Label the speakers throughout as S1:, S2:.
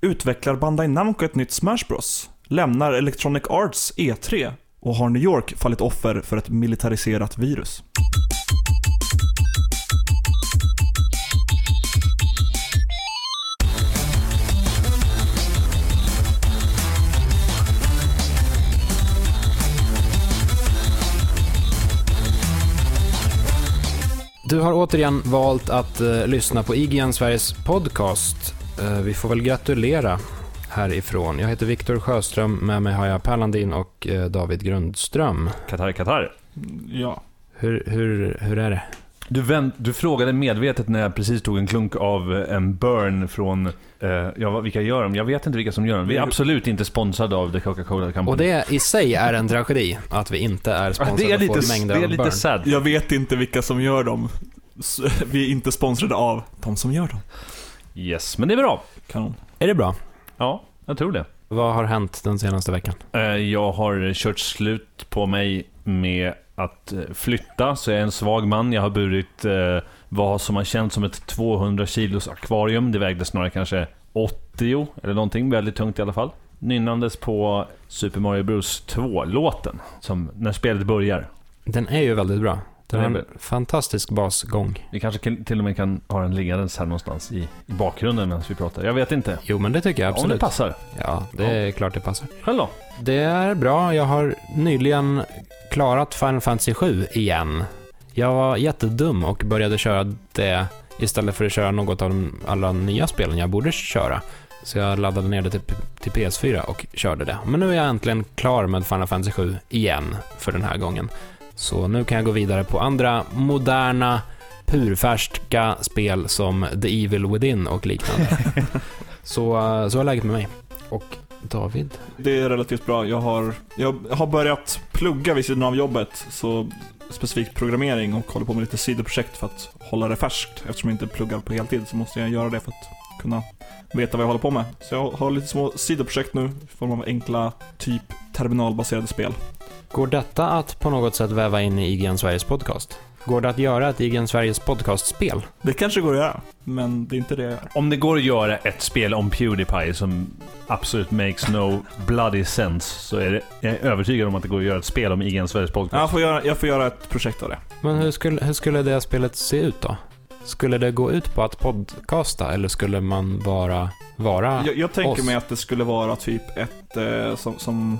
S1: Utvecklar Bandai Namco ett nytt Smash Bros? Lämnar Electronic Arts E3? Och har New York fallit offer för ett militariserat virus?
S2: Du har återigen valt att eh, lyssna på IGN Sveriges podcast. Eh, vi får väl gratulera härifrån. Jag heter Viktor Sjöström, med mig har jag Per Landin och eh, David Grundström.
S3: Katar, Katar.
S1: Ja.
S2: Hur, hur, hur är det?
S3: Du, vänt, du frågade medvetet när jag precis tog en klunk av eh, en burn från, eh, ja vilka gör de? Jag vet inte vilka som gör dem. Vi är absolut inte sponsrade av The Coca-Cola Company.
S2: Och det i sig är en tragedi, att vi inte är sponsrade
S3: det är lite,
S2: mängder
S3: det är
S2: av
S3: lite
S2: burn.
S3: sad.
S1: Jag vet inte vilka som gör dem. Vi är inte sponsrade av de som gör dem.
S3: Yes, men det är bra.
S1: Kanon.
S2: Är det bra?
S3: Ja, jag tror det.
S2: Vad har hänt den senaste veckan?
S3: Eh, Jag har kört slut på mig med att eh, flytta, så jag är en svag man. Jag har burit eh, vad som har känts som ett 200 kilos akvarium. Det vägde snarare kanske 80 eller någonting, väldigt tungt i alla fall. Nynnandes på Super Mario Bros 2-låten, som när spelet börjar.
S2: Den är ju väldigt bra. Den har en fantastisk basgång.
S3: Vi kanske kan- till och med kan ha den liggandes här någonstans i, i bakgrunden medan vi pratar. Jag vet inte.
S2: Jo, men det tycker jag
S3: Om det
S2: absolut.
S3: passar.
S2: Ja, det är klart det passar.
S3: Själv då?
S2: Det är bra. Jag har nyligen klarat Final Fantasy 7 igen. Jag var jättedum och började köra det istället för att köra något av de alla nya spelen jag borde köra. Så jag laddade ner det till, till PS4 och körde det. Men nu är jag äntligen klar med Final Fantasy 7 igen för den här gången. Så nu kan jag gå vidare på andra moderna, purfärska spel som The Evil Within och liknande. så, eh, så är läget med mig. Och David?
S1: Det är relativt bra. Jag har, jag har börjat plugga vid sidan av jobbet, så specifikt programmering och håller på med lite sidoprojekt för att hålla det färskt. Eftersom jag inte pluggar på heltid så måste jag göra det för att kunna veta vad jag håller på med. Så jag har lite små sidoprojekt nu i form av enkla, typ terminalbaserade spel.
S2: Går detta att på något sätt väva in i IGN Sveriges podcast? Går det att göra ett IGN Sveriges podcastspel?
S1: Det kanske går att göra, men det är inte det jag gör.
S3: Om det går att göra ett spel om Pewdiepie som absolut makes no bloody sense så är det, jag är övertygad om att det går att göra ett spel om IGN Sveriges podcast.
S1: Jag får göra, jag får göra ett projekt av det.
S2: Men hur skulle, hur skulle det spelet se ut då? Skulle det gå ut på att podcasta eller skulle man bara vara...
S1: Jag, jag tänker
S2: oss.
S1: mig att det skulle vara typ ett, eh, som, som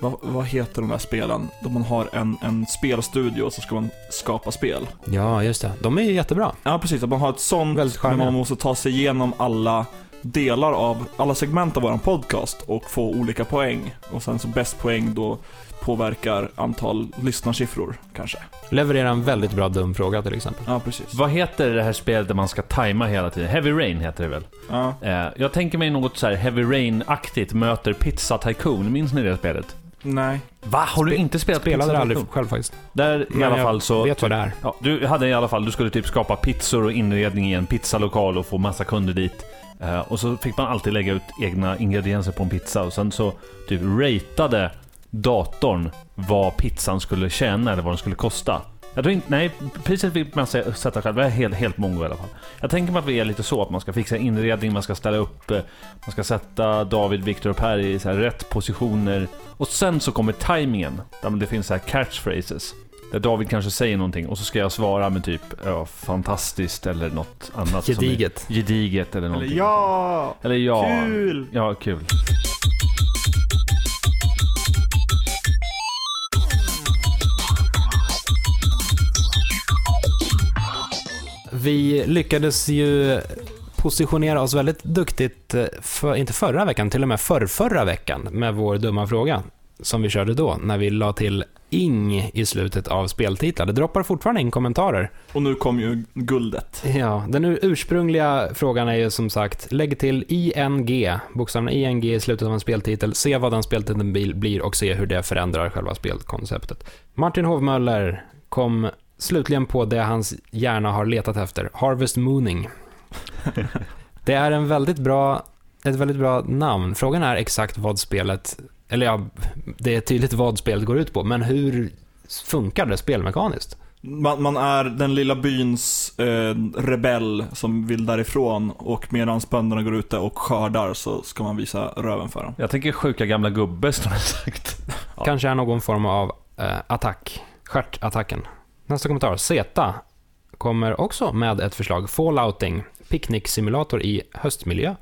S1: vad, vad heter de där spelen? Då man har en, en spelstudio och så ska man skapa spel.
S2: Ja, just det. De är ju jättebra.
S1: Ja, precis. Att man har ett sånt
S2: Väldigt
S1: där
S2: charmiga.
S1: man måste ta sig igenom alla delar av, alla segment av våran podcast och få olika poäng. Och sen så bäst poäng då påverkar antal lyssnarsiffror, kanske.
S2: Leverera en väldigt bra dum fråga till exempel.
S1: Ja, precis.
S3: Vad heter det här spelet där man ska tajma hela tiden? Heavy Rain heter det väl?
S1: Ja.
S3: Eh, jag tänker mig något så här Heavy Rain-aktigt möter Pizza Tycoon. Minns ni det spelet?
S1: Nej.
S3: Va? Har du
S2: Spe-
S3: inte spelat
S2: Spelade
S3: Pizza
S2: det aldrig själv faktiskt.
S3: Där i
S2: Men
S3: alla
S2: jag
S3: fall så...
S2: vet vad det är.
S3: Ja, du hade i alla fall, du skulle typ skapa pizzor och inredning i en pizzalokal och få massa kunder dit. Eh, och så fick man alltid lägga ut egna ingredienser på en pizza och sen så typ ratade datorn vad pizzan skulle tjäna eller vad den skulle kosta. Jag tror inte, nej, priset fick man sä- sätta själv. Det är helt, helt mongo i alla fall. Jag tänker mig att vi är lite så att man ska fixa inredning, man ska ställa upp, eh, man ska sätta David, Viktor och Per i så här rätt positioner. Och sen så kommer timingen, där det finns så här catchphrases. Där David kanske säger någonting och så ska jag svara med typ ja, fantastiskt eller något annat. som är-
S2: Gediget.
S3: Gediget eller någonting.
S1: Eller ja!
S3: Eller ja.
S1: Kul!
S3: Ja, kul.
S2: Vi lyckades ju positionera oss väldigt duktigt, eh, för, inte förra veckan, till och med förrförra veckan med vår dumma fråga som vi körde då, när vi la till ing i slutet av speltitlar. Det droppar fortfarande in kommentarer.
S1: Och nu kom ju guldet.
S2: Ja, den ur- ursprungliga frågan är ju som sagt, lägg till ing, bokstäverna ing i slutet av en speltitel, se vad den speltiteln blir och se hur det förändrar själva spelkonceptet. Martin Hovmöller kom slutligen på det hans hjärna har letat efter, Harvest Mooning. Det är en väldigt bra, ett väldigt bra namn. Frågan är exakt vad spelet, eller ja, det är tydligt vad spelet går ut på, men hur funkar det spelmekaniskt?
S1: Man, man är den lilla byns eh, rebell som vill därifrån och medan bönderna går ute och skördar så ska man visa röven för dem.
S3: Jag tänker sjuka gamla gubbe, som jag sagt. Ja.
S2: Kanske är någon form av eh, attack. Stjärtattacken. Nästa kommentar. Zeta kommer också med ett förslag. Fallouting. Picknicksimulator i höstmiljö.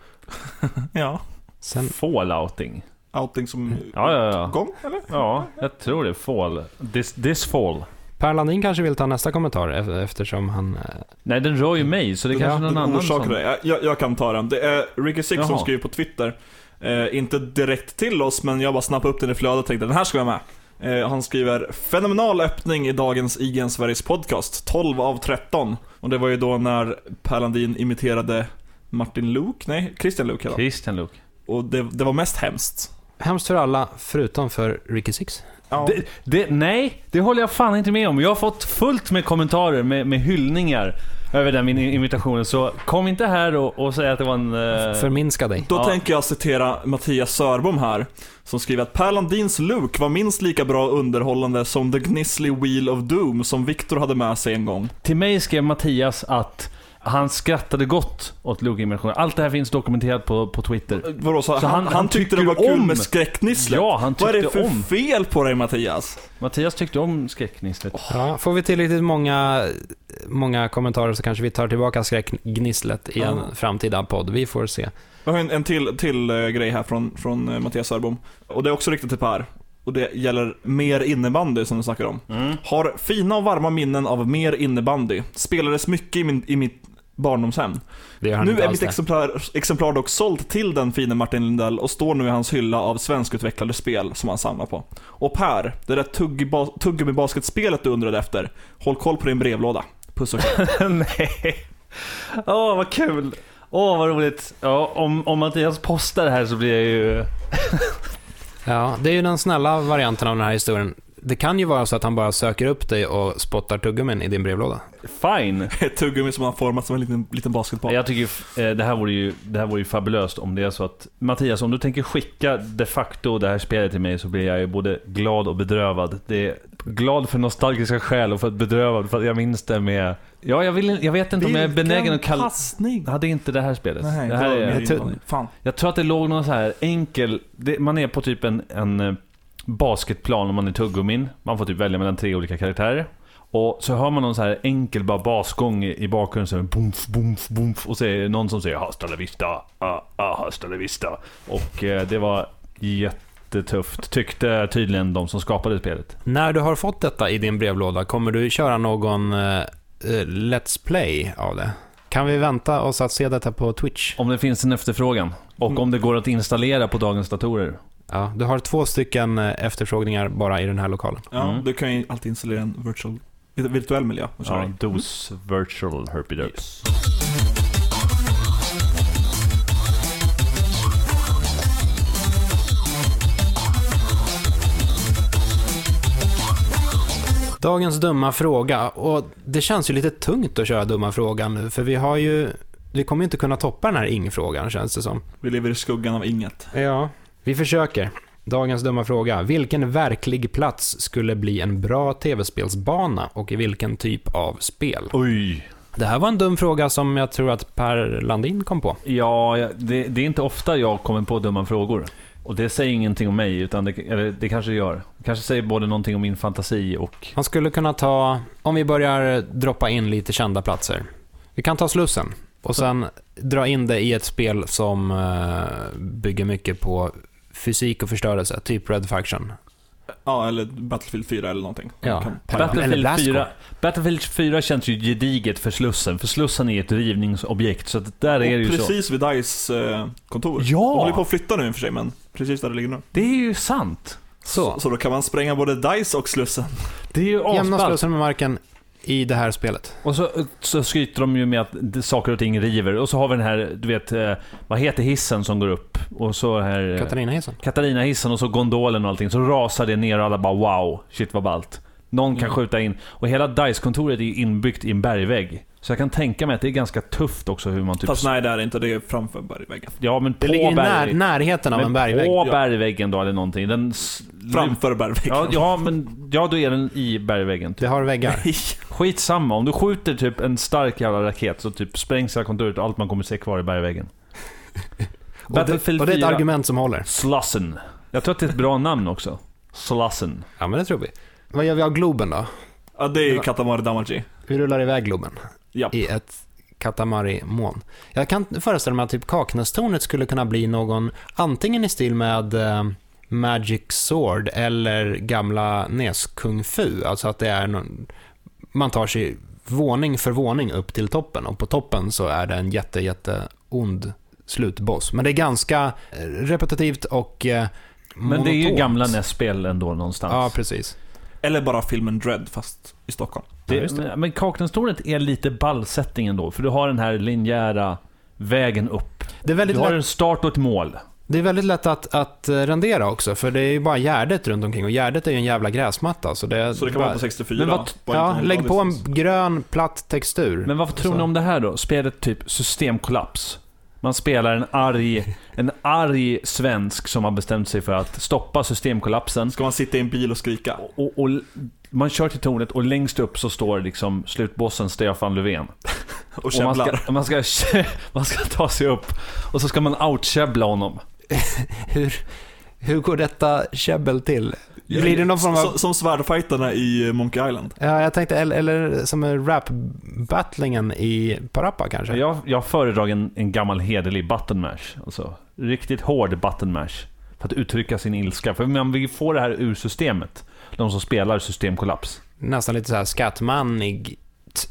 S1: Ja,
S2: Sen,
S3: Fallouting.
S1: outing som
S3: Ja, ja, ja.
S1: gång eller?
S3: Ja, jag tror det. Fall. This, this fall.
S2: Per Landin kanske vill ta nästa kommentar eftersom han... eh,
S3: Nej, den rör ju mig, så det är
S2: Ja,
S3: kanske någon
S1: Den
S3: annan som...
S1: det. Jag, jag, kan ta den. Det är Ricky Six som
S3: Jaha.
S1: skriver på Twitter. Eh, inte direkt till oss, men jag bara snappade upp den i flödet och tänkte den här ska vara med. Eh, han skriver “Fenomenal öppning i dagens IGN Sveriges podcast, 12 av 13”. Och det var ju då när Per Landin imiterade Martin Luuk, nej, Christian Luuk hela.
S3: Christian Luke.
S1: Och det, det var mest hemskt.
S2: Hemskt för alla, förutom för Ricky Six.
S1: Ja.
S3: Det, det, nej, det håller jag fan inte med om. Jag har fått fullt med kommentarer med, med hyllningar över den min imitationen. Så kom inte här och, och säg att det var en... eh,
S2: Förminska dig.
S1: Då
S3: Ja.
S1: tänker jag citera Mattias Sörbom här, som skriver att Per Landins Luke var minst lika bra underhållande som The Gnissly Wheel of Doom som Victor hade med sig en gång.
S3: Till mig skrev Mattias att han skrattade gott åt Luke-imitationen. Allt det här finns dokumenterat på, på Twitter.
S1: Vadå, så
S3: Så
S1: han,
S3: han-
S1: han, tyckte det var kul
S3: om-
S1: med skräcknisslet?
S3: Ja, han
S1: Vad är det
S3: tyckte
S1: för
S3: om.
S1: fel på dig Mattias?
S3: Mattias tyckte om skräckgnisslet.
S2: Ja, får vi tillräckligt många, många kommentarer så kanske vi tar tillbaka skräckgnisslet i en
S1: Ja.
S2: framtida podd. Vi får se.
S1: Jag har en, en till, till eh, grej här från, från eh, Mattias Sörbom. Och det är också riktat till Per. Och det gäller mer innebandy som du snackar om.
S3: Mm.
S1: Har fina och varma minnen av mer innebandy. Spelades mycket i, min, i mitt barndomshem. Nu är mitt exemplar, exemplar dock sålt till den fine Martin Lindell och står nu i hans hylla av svenskutvecklade spel som han samlar på. Och Per, det där tuggummi-basketspelet du undrade efter, håll koll på din brevlåda. Puss och kram.
S3: Nej. Åh, vad kul. Åh, vad roligt. Ja, om, om Mattias postar det här så blir jag ju...
S2: Ja, det är ju den snälla varianten av den här historien. Det kan ju vara så att han bara söker upp dig och spottar tuggummin i din brevlåda.
S3: Fine.
S1: Ett tuggummi som har format som en liten, liten basketboll.
S3: Jag tycker ju, eh, det här, vore ju, det här vore ju fabulöst om det är så att Mattias, om du tänker skicka de facto det här spelet till mig så blir jag ju både glad och bedrövad. Det är glad för nostalgiska skäl och för bedrövad för att jag minns det med... Ja, jag, vill, jag vet inte om jag är benägen att kalla...
S1: passning!
S3: Hade inte det här spelet.
S1: Nej,
S3: det här är,
S2: jag
S3: jag tror att det låg någon så här enkel... Det, man är på typ en, en eh, basketplan om man är tuggummin. Man får typ välja mellan tre olika karaktärer. Och så hör man någon så här enkel bara basgång i bakgrunden, så här, boomf, boomf, boomf, och så är det någon som säger 'Hasta la vista, ah, ah, hasta la vista' Och eh, det var jättetufft, tyckte tydligen de som skapade spelet.
S2: När du har fått detta i din brevlåda, kommer du köra någon eh, eh, Let's Play av det? Kan vi vänta oss att se detta på Twitch?
S3: Om det finns en efterfrågan, och
S1: Mm.
S3: om det går att installera på dagens datorer.
S2: Ja, du har två stycken eh, efterfrågningar bara i den här lokalen.
S1: Ja,
S3: Mm.
S1: du kan ju alltid installera en virtual, virtuell miljö
S3: Ja. DOS Virtual Herpy Derp.
S1: Yes.
S2: Dagens dumma fråga, och det känns ju lite tungt att köra dumma frågan nu, för vi har ju... Vi kommer ju inte kunna toppa den här ing-frågan, känns det som.
S1: Vi lever i skuggan av inget.
S2: Ja. Vi försöker. Dagens dumma fråga. Vilken verklig plats skulle bli en bra tv-spelsbana och i vilken typ av spel?
S3: Oj!
S2: Det här var en dum fråga som jag tror att Per Landin kom på.
S3: Ja, det, det är inte ofta jag kommer på dumma frågor. Och det säger ingenting om mig, utan det, eller det kanske det gör. Det kanske säger både någonting om min fantasi och...
S2: Man skulle kunna ta, om vi börjar droppa in lite kända platser. Vi kan ta Slussen och sen dra in det i ett spel som eh, bygger mycket på fysik och förstörelse, typ Red Faction.
S1: Ja, eller Battlefield 4 eller någonting.
S2: Ja.
S3: Battlefield
S2: Blasco.
S3: 4, Battlefield 4 känns ju gediget för Slussen, för Slussen är ett rivningsobjekt, så att där är det
S1: och
S3: ju så.
S1: precis vid DICE eh, kontor.
S3: Ja!
S1: De håller på att flytta nu i och för sig, men precis där det ligger nu.
S3: Det är ju sant.
S2: Så,
S1: Så då kan man spränga både DICE och Slussen.
S3: Det är ju
S2: jämna
S3: asballt.
S2: Slussen med marken i det här spelet.
S3: Och så, så skryter de ju med att saker och ting river. Och så har vi den här, du vet, eh, vad heter hissen som går upp? Och så här... eh,
S2: Katarina Hissen.
S3: Katarina-hissen och så gondolen och allting. Så rasar det ner och alla bara wow, shit vad ballt. Någon kan
S1: Mm.
S3: skjuta in. Och hela DICE-kontoret är inbyggt i en bergvägg. Så jag kan tänka mig att det är ganska tufft också hur man typ...
S1: Fast nej, det är det inte. Det är framför bergväggen.
S3: ja, men på
S2: Det ligger i när,
S3: berg...
S2: närheten av en bergvägg.
S3: på
S1: Ja.
S3: bergväggen då eller någonting. Den... s-
S1: Framför bergväggen.
S3: Ja, ja, men ja, då är den i bergväggen.
S2: Det har väggar.
S1: Nej.
S3: Skitsamma, om du skjuter typ en stark jävla raket så typ sprängs hela kontoret och allt man kommer se kvar i bergväggen.
S2: Och det,
S3: Battlefield
S2: och det är ett
S3: 4.
S2: argument som håller.
S3: Slussen. Jag tror att det är ett bra namn också. Slussen.
S2: Ja, men det tror vi. Vad gör vi av Globen då?
S1: Ja, det är ju Katamari Damacy.
S2: Vi rullar iväg Globen
S1: Japp.
S2: i ett Katamari-moln. Jag kan föreställa mig att typ Kaknästornet skulle kunna bli någon, antingen i stil med eh, Magic Sword eller gamla Nes Kung Fu. Alltså att det är någon, man tar sig våning för våning upp till toppen och på toppen så är det en jätte, jätte ond slutboss. Men det är ganska eh, repetitivt och eh,
S3: Men det är ju gamla NES-spel ändå någonstans.
S2: Ja, precis.
S1: Eller bara filmen Dread, fast i Stockholm.
S2: Ja,
S3: Det,
S2: just det.
S3: men- Kaknästornet är lite ballsättningen då, för du har den här linjära vägen upp.
S2: Det är väldigt
S3: Du har
S2: lätt
S3: en start och ett mål.
S2: Det är väldigt lätt att, att eh, rendera också, för det är ju bara gärdet runt omkring och gärdet är ju en jävla gräsmatta. Så det,
S1: Så det kan
S2: bara,
S1: vara på 64.
S3: Men vad-
S2: Ja, lägg på en grön, platt textur.
S3: Men varför tror
S2: Så.
S3: ni om det här då? Spelet typ systemkollaps. Man spelar en arg, en arg svensk som har bestämt sig för att stoppa systemkollapsen.
S1: Ska man sitta i en bil och skrika?
S3: Och, och man kör till tornet och längst upp så står liksom slutbossen Stefan Löfven.
S1: Och
S3: Och man, ska, man, ska, man ska ta sig upp och så ska man outkäbbla honom.
S2: Hur, hur går detta käbbel till? Blir det någon form av...
S1: Som, som svärdfighterna i Monkey Island.
S2: Ja, jag tänkte, eller, eller som rap-battlingen i Parappa kanske?
S3: Jag, jag föredrar en, en gammal hederlig button mash. Alltså, riktigt hård button mash. För att uttrycka sin ilska. För man vill få det här ur systemet. De som spelar systemkollaps.
S2: Nästan lite så här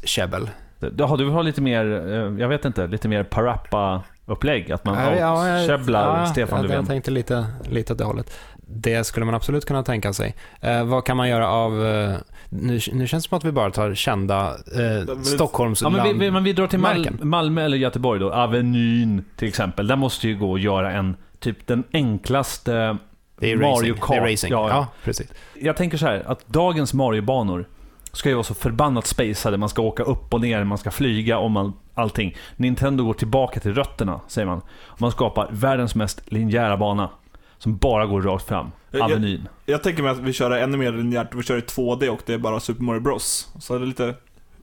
S2: käbbel.
S3: Jaha, du vill ha lite mer, eh, jag vet inte, lite mer parappa-upplägg? Att man
S2: Ja, ja, jag-
S3: outkäbblar
S2: ja,
S3: Stefan Löfven?
S2: jag tänkte lite, lite åt det hållet. Det skulle man absolut kunna tänka sig. Eh, vad kan man göra av... Eh, nu, nu känns det som att vi bara tar kända eh, Stockholms
S3: Ja, men vi, vi, men vi drar till Mal. Malmö eller Göteborg då. Avenyn till exempel. Där måste ju gå att göra en, typ den enklaste
S2: Det är
S3: Mario
S2: racing.
S3: Kart.
S2: Det är racing.
S3: Ja,
S2: Ja,
S3: ja.
S2: precis.
S3: Jag tänker så här, att dagens Mario-banor ska ju vara så förbannat spacade. Man ska åka upp och ner, man ska flyga och man, allting. Nintendo går tillbaka till rötterna, säger man. Man skapar världens mest linjära bana. Som bara går rakt fram.
S1: Jag- jag-
S3: Avenyn.
S1: Jag tänker mig att vi kör ännu mer linjärt. Vi kör i 2D och det är bara Super Mario Bros. Så är det lite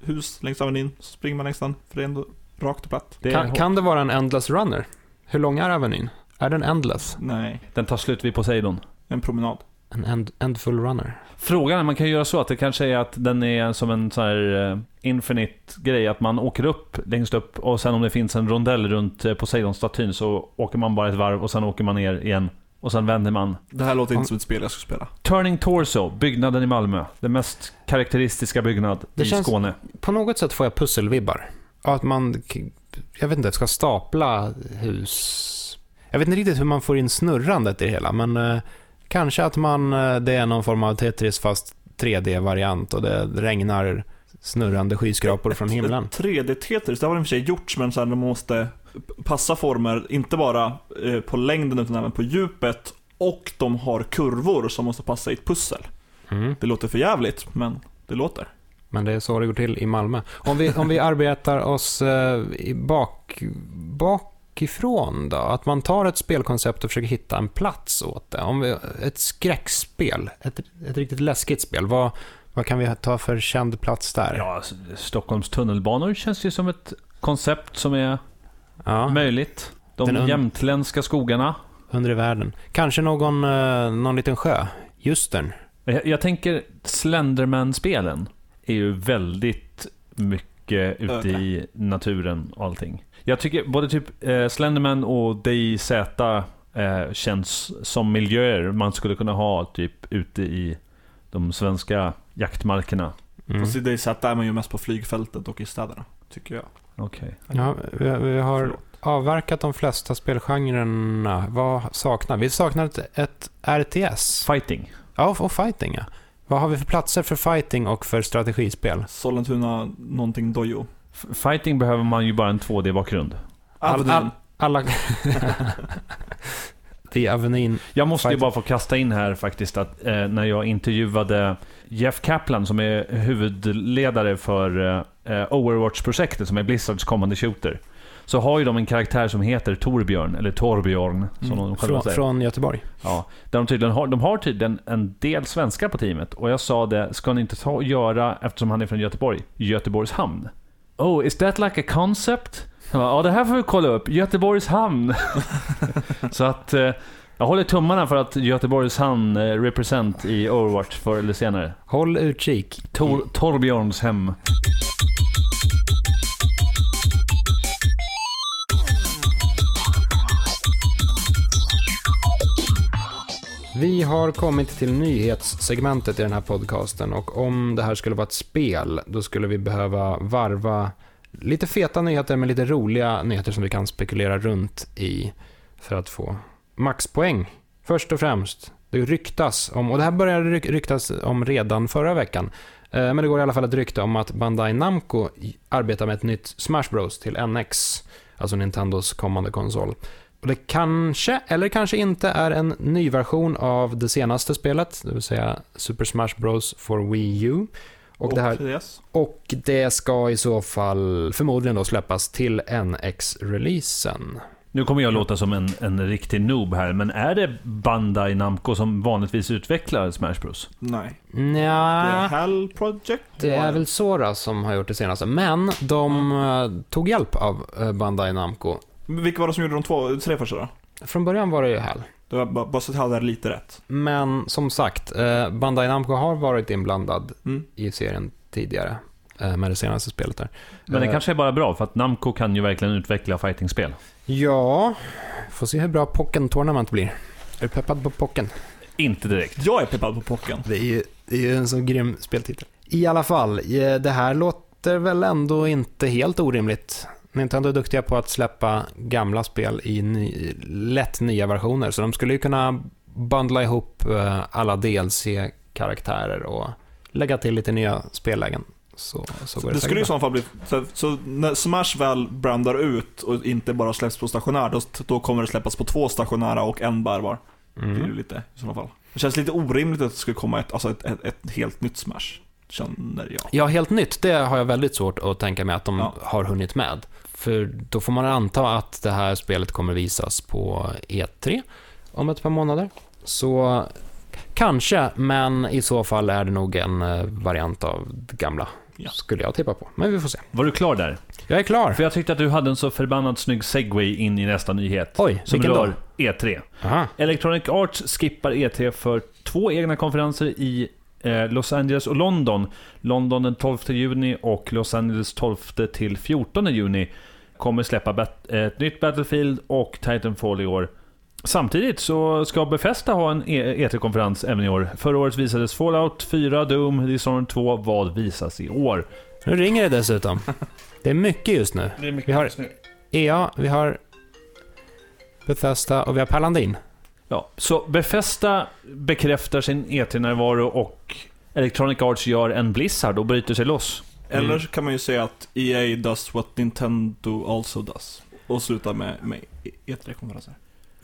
S1: hus längs Avenyn, så springer man längs den. För det är ändå rakt och platt.
S3: Det
S2: Kan, kan det vara en Endless Runner? Hur lång är Avenyn? Är den Endless?
S1: Nej,
S3: Den tar slut vid Poseidon.
S1: en promenad.
S2: En end, Endful Runner?
S3: Frågan är, man kan göra så att det kanske är att den är som en sån här eh, infinite grej, att man åker upp längst upp och sen om det finns en rondell runt eh, Poseidon-statyn så åker man bara ett varv och sen åker man ner igen. Och sen vänder man.
S1: Det här låter inte som ett spel jag ska spela.
S3: Turning Torso, byggnaden i Malmö. Den mest karaktäristiska byggnad
S2: Det
S3: i
S2: känns-
S3: Skåne.
S2: På något sätt får jag pusselvibbar. Att man, jag vet inte, ska stapla hus. Jag vet inte riktigt hur man får in snurrandet i det hela, men eh, kanske att man, eh, det är någon form av Tetris fast 3D-variant och det regnar snurrande skyskrapor från himlen.
S1: 3D-Tetris, det har väl i och för sig gjorts, men de måste passa former, inte bara eh, på längden utan även på djupet. Och de har kurvor som måste passa i ett pussel.
S2: Mm.
S1: Det låter för jävligt, men det låter.
S2: Men det är så det går till i Malmö. Om vi, om vi arbetar oss eh, i bak, bakifrån då? Att man tar ett spelkoncept och försöker hitta en plats åt det. Om vi, ett skräckspel, ett, ett riktigt läskigt spel. Vad, vad kan vi ta för känd plats där?
S3: Ja, alltså, Stockholms tunnelbanor känns ju som ett koncept som är
S2: Ja,
S3: möjligt. De
S2: Den
S3: jämtländska skogarna.
S2: under i världen. Kanske någon, eh, någon liten sjö. Justern.
S3: Jag, jag tänker Slenderman-spelen är ju väldigt mycket ute i naturen och allting. Jag tycker både typ eh, Slenderman och DayZ eh, känns som miljöer man skulle kunna ha typ ute i de svenska jaktmarkerna.
S2: Mm.
S1: Fast i DayZ är man ju mest på flygfältet och i städerna, tycker jag.
S3: Okej.
S2: Ja, vi, vi har
S1: Förlåt.
S2: avverkat de flesta spelgenrerna. Vad saknar vi? Vi saknar ett, ett RTS.
S3: Fighting.
S2: Ja, och fighting ja. Vad har vi för platser för fighting och för strategispel?
S1: Sollentuna någonting dojo.
S3: Fighting behöver man ju bara en 2D-bakgrund.
S2: All-
S1: Avenyn.
S2: all- Alla... The Avenyn.
S3: Jag måste ju bara få kasta in här faktiskt att eh, när jag intervjuade Jeff Kaplan som är huvudledare för eh, eh, Overwatch-projektet som är Blizzards kommande shooter. Så har ju de en karaktär som heter Torbjörn, eller Torbjörn som
S1: Mm.
S3: de själva
S2: Från,
S3: säger.
S2: från Göteborg.
S3: Ja, där de, tydligen har, de har tydligen en del svenskar på teamet. Och jag sa det, ska ni inte ta och göra, eftersom han är från Göteborg, Göteborgs hamn? Oh, is that like a concept? Jag bara, Ja, det här får vi kolla upp. Göteborgs hamn. Så att eh, jag håller tummarna för att Göteborgs hamn eh, represent i Overwatch förr eller senare.
S2: Håll utkik.
S3: Tor, Torbjörns hem.
S2: Vi har kommit till nyhetssegmentet i den här podcasten och om det här skulle vara ett spel, då skulle vi behöva varva lite feta nyheter med lite roliga nyheter som vi kan spekulera runt i för att få maxpoäng. Först och främst, det ryktas om, och det här började ryk- ryktas om redan förra veckan, eh, men det går i alla fall ett rykte om att Bandai Namco arbetar med ett nytt Smash Bros till NX, alltså Nintendos kommande konsol. Och det kanske, eller kanske inte, är en ny version av det senaste spelet, det vill säga Super Smash Bros for Wii U. Och, det här,
S1: yes.
S2: och det ska i så fall förmodligen då släppas till NX-releasen.
S3: Nu kommer jag låta som en, en riktig noob här, men är det Bandai Namco som vanligtvis utvecklar Smash Bros?
S1: Nej. Det är
S2: Nja,
S1: Hell Project.
S2: det är väl Sora som har gjort det senaste. Men de eh, tog hjälp av eh, Bandai Namco.
S1: Vilka var det som gjorde de två, tre första då?
S2: Från början var det ju Hell.
S1: Det var bara bara så att jag hade lite rätt.
S2: Men som sagt, eh, Bandai Namco har varit inblandad
S1: Mm.
S2: i serien tidigare. eh, Med det senaste spelet där.
S3: Men det
S2: Eh,
S3: kanske är bara bra, för att Namco kan ju verkligen utveckla fightingspel.
S2: Ja, får se hur bra Pocken Tournament blir. Är du peppad på Pocken?
S3: Inte direkt.
S1: Jag är peppad på Pocken.
S2: Det är ju, det är ju en så grym speltitel. I alla fall, eh, det här låter väl ändå inte helt orimligt. Nintendo är duktiga på att släppa gamla spel i ny, lätt nya versioner, så de skulle ju kunna bundla ihop eh, alla DLC-karaktärer och lägga till lite nya spellägen. Så, så det,
S1: Det skulle i så fall bli... Så, så när Smash väl brandar ut och inte bara släpps på stationär, då, då kommer det släppas på två stationära och en bärbar. Det är
S2: Mm.
S1: lite i sådana fall. Det känns lite orimligt att det skulle komma ett, alltså ett, ett, ett helt nytt Smash. Känner jag.
S2: Ja, helt nytt, det har jag väldigt svårt att tänka mig att de
S1: Ja.
S2: har hunnit med. För då får man anta att det här spelet kommer visas på E3 om ett par månader. Så kanske, men i så fall är det nog en eh, variant av det gamla,
S1: Ja.
S2: skulle jag tippa på. Men vi får se.
S3: Var du klar där?
S2: Jag är klar.
S3: För jag tyckte att du hade en så förbannat snygg segway in i nästa nyhet.
S2: Oj,
S3: Som
S2: vilken
S3: rör
S2: då?
S3: E3.
S2: Aha.
S3: Electronic Arts skippar E3 för två egna konferenser i eh, Los Angeles och London. London den 12 juni och Los Angeles 12 till 14 juni kommer släppa bat- ett nytt Battlefield och Titanfall i år. Samtidigt så ska Bethesda ha en E- E3-konferens även i år. Förra året visades Fallout 4, Doom, Dishonored 2. Vad visas i år?
S2: Nu ringer det dessutom. Det är mycket just nu. Vi har EA, vi har Bethesda och vi har Per Landin.
S3: Ja, så Bethesda bekräftar sin E3-närvaro och Electronic Arts gör en Blizzard och bryter sig loss.
S1: Eller så kan man ju säga att EA does what Nintendo also does. Och sluta med, med E3-konferenser.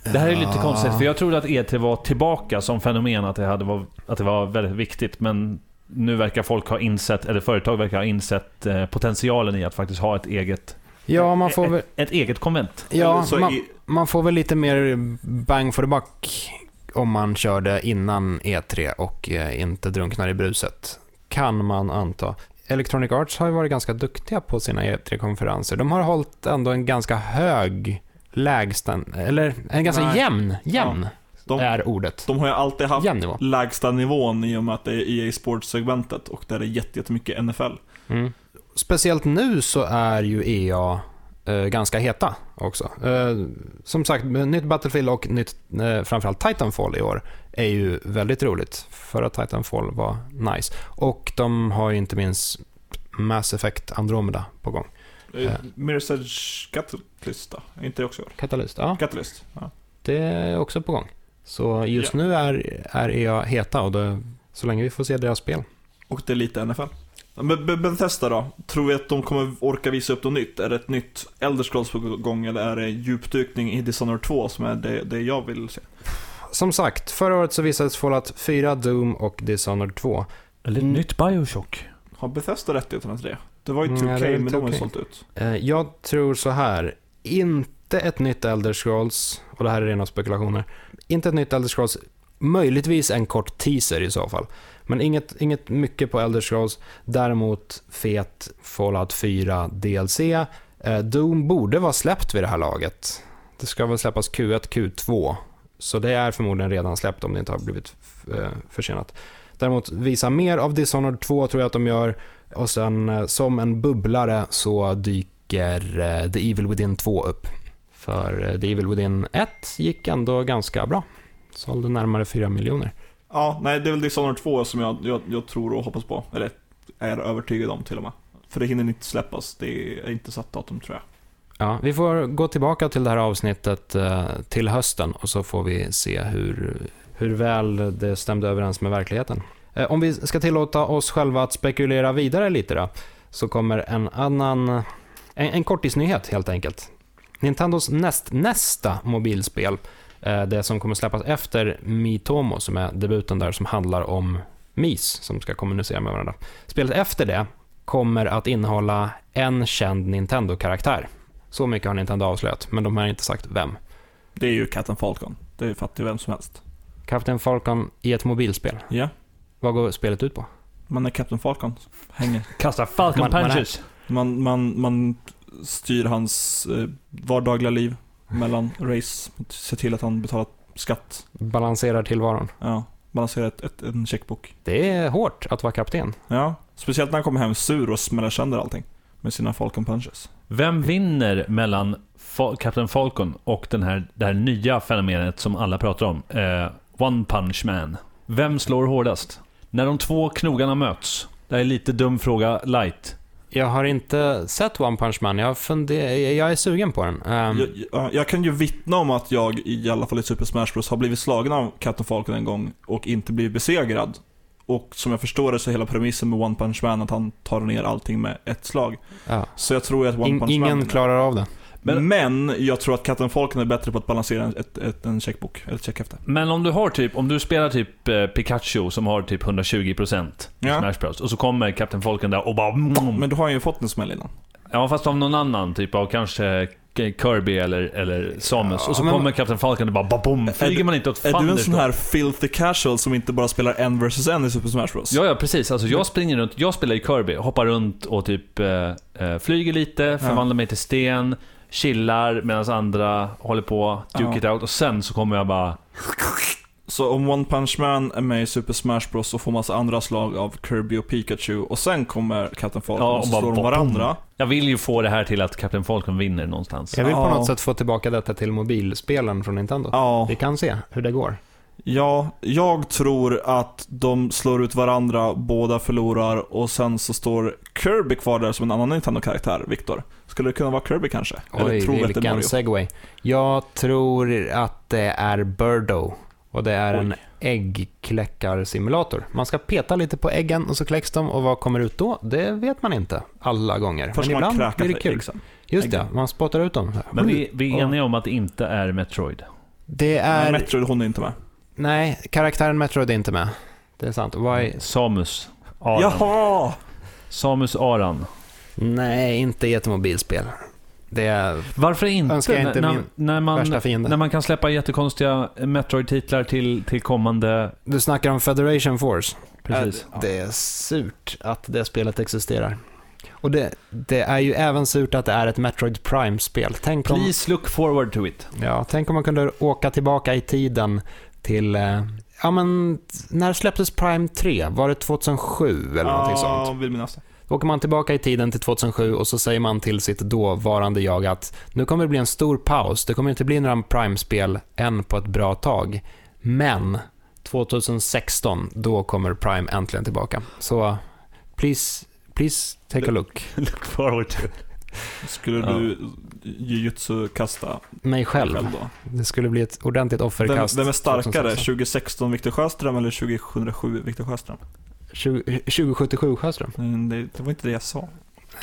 S3: Det här är lite
S2: Ja.
S3: konstigt, för jag trodde att E3 var tillbaka som fenomen, att det, hade var, att det var väldigt viktigt. Men nu verkar folk ha insett, eller företag verkar ha insett eh, potentialen i att faktiskt ha ett eget,
S2: Ja, man får väl...
S3: ett, ett eget konvent.
S2: Ja, man,
S1: i-
S2: man får väl lite mer bang for the buck om man kör det innan E3 och eh, inte drunknar i bruset. Kan man anta. Electronic Arts har ju varit ganska duktiga på sina E3-konferenser. De har hållit ändå en ganska hög lägstan, eller en ganska
S1: Nej.
S2: jämn, jämn
S1: de,
S2: är ordet.
S1: de har ju alltid haft
S2: Jämn nivå.
S1: lägsta nivån i och med att det är EA Sports-segmentet och där är jätte- jättemycket NFL.
S2: Mm. Speciellt nu så är ju EA ganska heta också. Eh, som sagt, nytt Battlefield och nytt, eh, framförallt Titanfall i år är ju väldigt roligt. Förra Titanfall var nice. Och de har ju inte minst Mass Effect Andromeda på gång.
S1: Eh, Edge Catalyst då? Inte det också i år?
S2: Katalyst, ja,
S1: Catalyst. Ja.
S2: det är också på gång. Så just
S1: Ja.
S2: nu är, är EA heta och det, så länge vi får se deras spel.
S1: Och det är lite NFL. Men Be- Bethesda då? Tror vi att de kommer orka visa upp något nytt? Är det ett nytt Elder Scrolls på gång eller är det djupdykning i Dishonored 2 som är det, det jag vill se?
S2: Som sagt, förra året så visades Fallout 4, Doom och Dishonored 2.
S3: Eller
S2: Mm.
S3: nytt Bioshock.
S1: Har Bethesda rättigheterna till det? Det var ju
S2: Mm,
S1: 2K,
S2: ja, det är
S1: men de har ju
S2: 2K.
S1: sålt ut.
S2: Eh, Jag tror så här. Inte ett nytt Elder Scrolls, och det här är rena spekulationer. Inte ett nytt Elder Scrolls, möjligtvis en kort teaser i så fall. Men inget, inget mycket på Elder Scrolls. Däremot fet Fallout 4 DLC. Eh, Doom borde vara släppt vid det här laget. Det ska väl släppas Q1, Q2. Så det är förmodligen redan släppt om det inte har blivit eh, försenat. Däremot visa mer av Dishonored 2 tror jag att de gör. Och sen eh, som en bubblare så dyker eh, The Evil Within 2 upp. För The Evil Within 1 gick ändå ganska bra. Sålde närmare 4 miljoner.
S1: Ja, nej det är väl Dishonored 2 som jag, jag, jag tror och hoppas på. Eller är övertygad om till och med. För det hinner inte släppas. Det är inte satt datum tror jag.
S2: Ja, vi får gå tillbaka till det här avsnittet eh, till hösten och så får vi se hur, hur väl det stämde överens med verkligheten. Eh, Om vi ska tillåta oss själva att spekulera vidare lite då, så kommer en annan, en, en kortisnyhet helt enkelt. Nintendos näst, nästa mobilspel, eh, det som kommer släppas efter Mitomo, som är debuten där, som handlar om MIS som ska kommunicera med varandra. Spelet efter det kommer att innehålla en känd Nintendo-karaktär. Så mycket har Nintendo avslöjat, men de har inte sagt vem.
S1: Det är ju Captain Falcon. Det fattar ju vem som helst.
S2: Captain Falcon i ett mobilspel.
S1: Ja,
S2: Vad går spelet ut på?
S1: man är Captain Falcon. Hänger.
S3: Kasta Falcon
S2: Man- är-
S3: punches.
S1: Man, man, man styr hans eh, vardagliga liv mellan race. Ser till att han betalar skatt.
S2: Balanserar tillvaron.
S1: Ja, balanserar ett, ett, en checkbook.
S2: Det är hårt att vara kapten.
S1: Ja, speciellt när han kommer hem sur och smäller sönder allting. Med sina Falcon punches.
S3: Vem vinner mellan Fa- Captain Falcon och den här, det här nya fenomenet som alla pratar om? Eh, One Punch Man. Vem slår hårdast? När de två knogarna möts. Det här är lite dum fråga light.
S2: Jag har inte sett One Punch Man. Jag, funder- jag är sugen på den. Ehm,
S1: Jag, jag, kan ju vittna om att jag, i alla fall i Super Smash Bros, har blivit slagen av Captain Falcon en gång och inte blivit besegrad. Och som jag förstår det så är hela premissen med One Punch Man att han tar ner allting med ett slag.
S2: ja.
S1: Så jag tror att One
S2: In,
S1: Punch Man
S2: ingen klarar av det.
S3: Men-
S1: Men, jag tror att Captain Falcon är bättre på att balansera en- ett, ett, en checkbook, eller ett checkhäfte.
S3: Men om du har typ, om du spelar typ eh, Pikachu som har typ 120% i
S1: Ja.
S3: Smash Bros. Och så kommer Captain Falcon där och bara... mm.
S1: Men då har ju fått en smäll innan.
S3: Ja, fast av någon annan, typ av kanske Kirby eller, eller Samus.
S1: Ja,
S3: och så
S1: men-
S3: kommer Captain Falcon och bara babom, flyger
S1: du-
S3: man inte åt
S1: Är du en sån här filthy casual som inte bara spelar en vs en i Super Smash Bros?
S3: Ja, ja, precis. Alltså jag springer runt, jag spelar ju Kirby, hoppar runt och typ eh, eh, flyger lite, förvandlar mig till sten, chillar medan andra håller på, duke
S1: Ja.
S3: it out och sen så kommer jag bara...
S1: Så om One Punch Man är med i Super Smash Bros och får massa andra slag av Kirby och Pikachu och sen kommer Captain Falcon
S3: Ja,
S1: och så
S3: och bara
S1: slår de varandra.
S3: Jag vill ju få det här till att Captain Falcon vinner någonstans.
S2: Jag vill på
S1: Ja.
S2: något sätt få tillbaka detta till mobilspelen från Nintendo.
S1: Ja,
S2: Vi kan se hur det går.
S1: Ja, jag tror att de slår ut varandra, båda förlorar och sen så står Kirby kvar där som en annan Nintendo-karaktär, Viktor. Skulle det kunna vara Kirby kanske?
S2: Oj,
S1: tror vi att det är
S2: vilken
S1: Mario?
S2: segway. Jag tror att det är Birdo. Och det är
S1: Oj.
S2: en äggkläckarsimulator. Man ska peta lite på äggen och så kläcks de och vad kommer ut då? Det vet man inte alla gånger.
S1: Först
S2: Men
S1: man
S2: ibland
S1: kräkat
S2: blir det kul.
S1: ägg.
S2: Just det, man spottar ut dem.
S3: Men vi, vi är eniga om att det inte är Metroid.
S2: Det
S1: Men
S2: är...
S1: Metroid, hon är inte med.
S2: Nej, karaktären Metroid är inte med. Det är sant. Why?
S3: Samus Aran.
S1: Jaha!
S3: Samus Aran.
S2: Nej, inte i ett mobilspel. Det är
S3: Varför inte?
S2: Önskar jag inte
S3: när,
S2: min
S3: när, man,
S2: värsta fiende.
S3: när man kan släppa jättekonstiga Metroid-titlar till, till kommande...
S2: Du snackar om Federation Force.
S3: Precis.
S1: Ja.
S2: Det är surt att det spelet existerar. Och det, det är ju även surt att det är ett Metroid Prime-spel. Tänk om,
S3: Please look forward to it.
S2: ja, tänk om man kunde åka tillbaka i tiden till... Eh, ja, men när släpptes Prime 3? Var det 2007 eller någonting sånt?
S1: Ja, vill minnas det.
S2: Då åker man tillbaka i tiden till 2007 och så säger man till sitt dåvarande jag att nu kommer det bli en stor paus. Det kommer inte bli några Prime-spel än på ett bra tag. Men 2016, då kommer Prime äntligen tillbaka. Så please, please take a look.
S3: look forward to it.
S1: Skulle
S3: Ja.
S1: du jujutsu-kasta
S2: Mig själv.
S1: själv då?
S2: Det skulle bli ett ordentligt
S1: Vem,
S2: offerkast.
S1: vem är starkare?
S2: 2016.
S1: 2016 Viktor Sjöström eller 2007 Viktor Sjöström?
S2: 20 2077 Sjöström?
S1: Mm, det, det var inte det jag sa.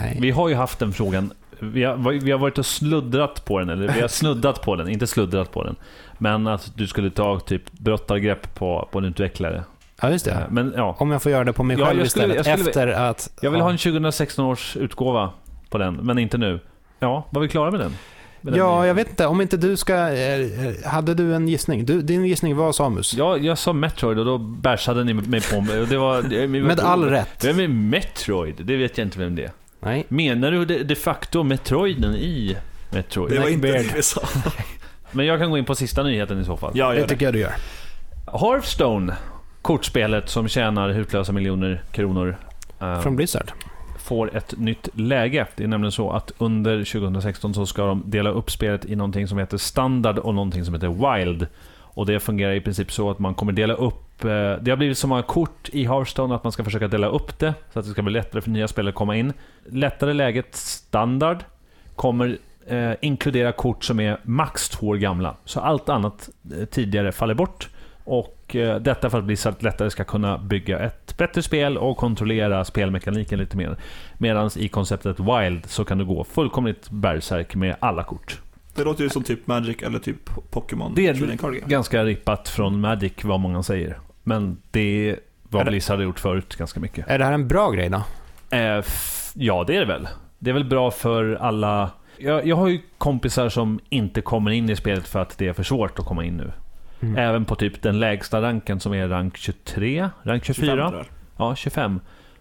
S2: Nej.
S3: Vi har ju haft den frågan. Vi har, vi har varit och sluddrat på den, eller vi har snuddat på den, inte sluddrat på den. Men att du skulle ta typ brottargrepp på, på en utvecklare.
S2: Ja, just det.
S3: Men ja,
S2: Om jag får göra det på mig
S3: Ja,
S2: själv
S3: skulle-
S2: istället,
S3: jag skulle-
S2: efter att...
S3: jag vill
S2: ja.
S3: ha en 2016 års utgåva på den, men inte nu. Ja, var vi klara med den? Med
S2: Ja, jag vet inte. Om inte du ska... eh, eh, Hade du en gissning? Du, din gissning var Samus.
S3: Ja, jag sa Metroid och då bärsade ni mig på mig. och Det var, det,
S2: Med all rätt.
S3: Vem är Metroid? Det vet jag inte vem det är.
S2: Nej.
S3: Menar du de, de facto Metroiden i Metroid?
S1: Det var inte det vi sa.
S3: Men jag kan gå in på sista nyheten i så fall.
S1: Ja,
S2: Det
S1: det.
S2: tycker jag du gör.
S3: Hearthstone, kortspelet som tjänar hutlösa miljoner kronor, eh,
S2: Från Blizzard
S3: får ett nytt läge. Det är nämligen så att under 2016 så ska de dela upp spelet i någonting som heter standard och någonting som heter wild. Och det fungerar i princip så att man kommer dela upp... eh, Det har blivit så många kort i Hearthstone att man ska försöka dela upp det så att det ska bli lättare för nya spelare att komma in. Lättare läget standard kommer eh, inkludera kort som är max två år gamla. Så allt annat eh, tidigare faller bort. Och eh, detta för att Blizzard lättare ska kunna bygga ett bättre spel och kontrollera spelmekaniken lite mer. Medan i konceptet Wild så kan du gå fullkomligt berserk med alla kort.
S1: Det låter ju som typ Magic eller typ Pokémon.
S3: Det är ganska rippat från Magic vad många säger. Men det är vad
S2: Är det-
S3: Blizzard har gjort förut ganska mycket.
S2: Är det här en bra grej då?
S3: Eh, ja, det är det väl. Det är väl bra för alla... Jag, jag har ju kompisar som inte kommer in i spelet för att det är för svårt att komma in nu.
S2: Mm.
S3: Även på typ den lägsta ranken som är rank 23, rank 24,
S1: 25 tror jag.
S3: ja 25.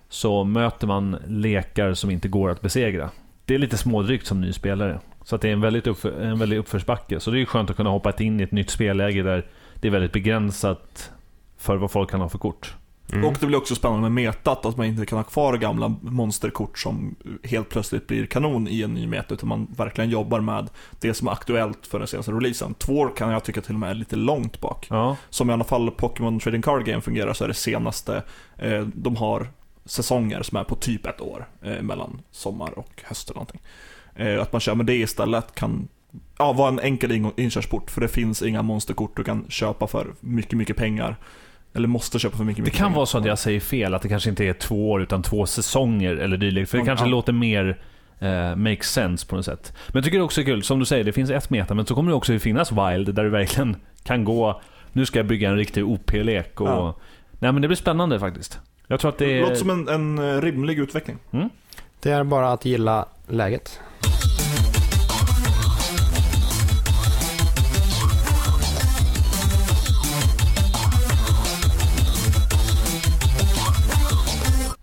S3: Så möter man lekar som inte går att besegra. Det är lite smådrygt som ny spelare. Så att det är en väldigt uppför, en väldigt uppförsbacke. Så det är skönt att kunna hoppa in i ett nytt spelläge där det är väldigt begränsat för vad folk kan ha för kort.
S2: Mm.
S1: Och det blir också spännande med metat, att man inte kan ha kvar gamla monsterkort som helt plötsligt blir kanon i en ny meta, utan man verkligen jobbar med det som är aktuellt för den senaste releasen. Två kan jag tycka till och med är lite långt bak.
S3: Ja,
S1: Som i alla fall Pokémon Trading Card Game fungerar så är det senaste, eh, de har säsonger som är på typ ett år, eh, mellan sommar och höst eller någonting. Eh, att man kör med det istället kan ja, vara en enkel in- inkörsport, för det finns inga monsterkort du kan köpa för mycket, mycket pengar. Eller måste köpa för mycket,
S3: Det
S1: mycket
S3: kan
S1: pengar.
S3: vara så att jag säger fel, att det kanske inte är två år utan två säsonger eller dylikt. För det
S1: Ja.
S3: kanske låter mer eh, makes sense på något sätt. Men jag tycker det också är kul, som du säger, det finns ett meta, men så kommer det också finnas Wild där du verkligen kan gå, nu ska jag bygga en riktig OP-lek och...
S1: Ja.
S3: Nej men det blir spännande faktiskt. Jag tror att det
S1: Det
S3: är...
S1: låter som en, en rimlig utveckling.
S2: Det är bara att gilla läget.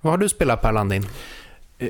S2: Vad har du spelat Per Landin?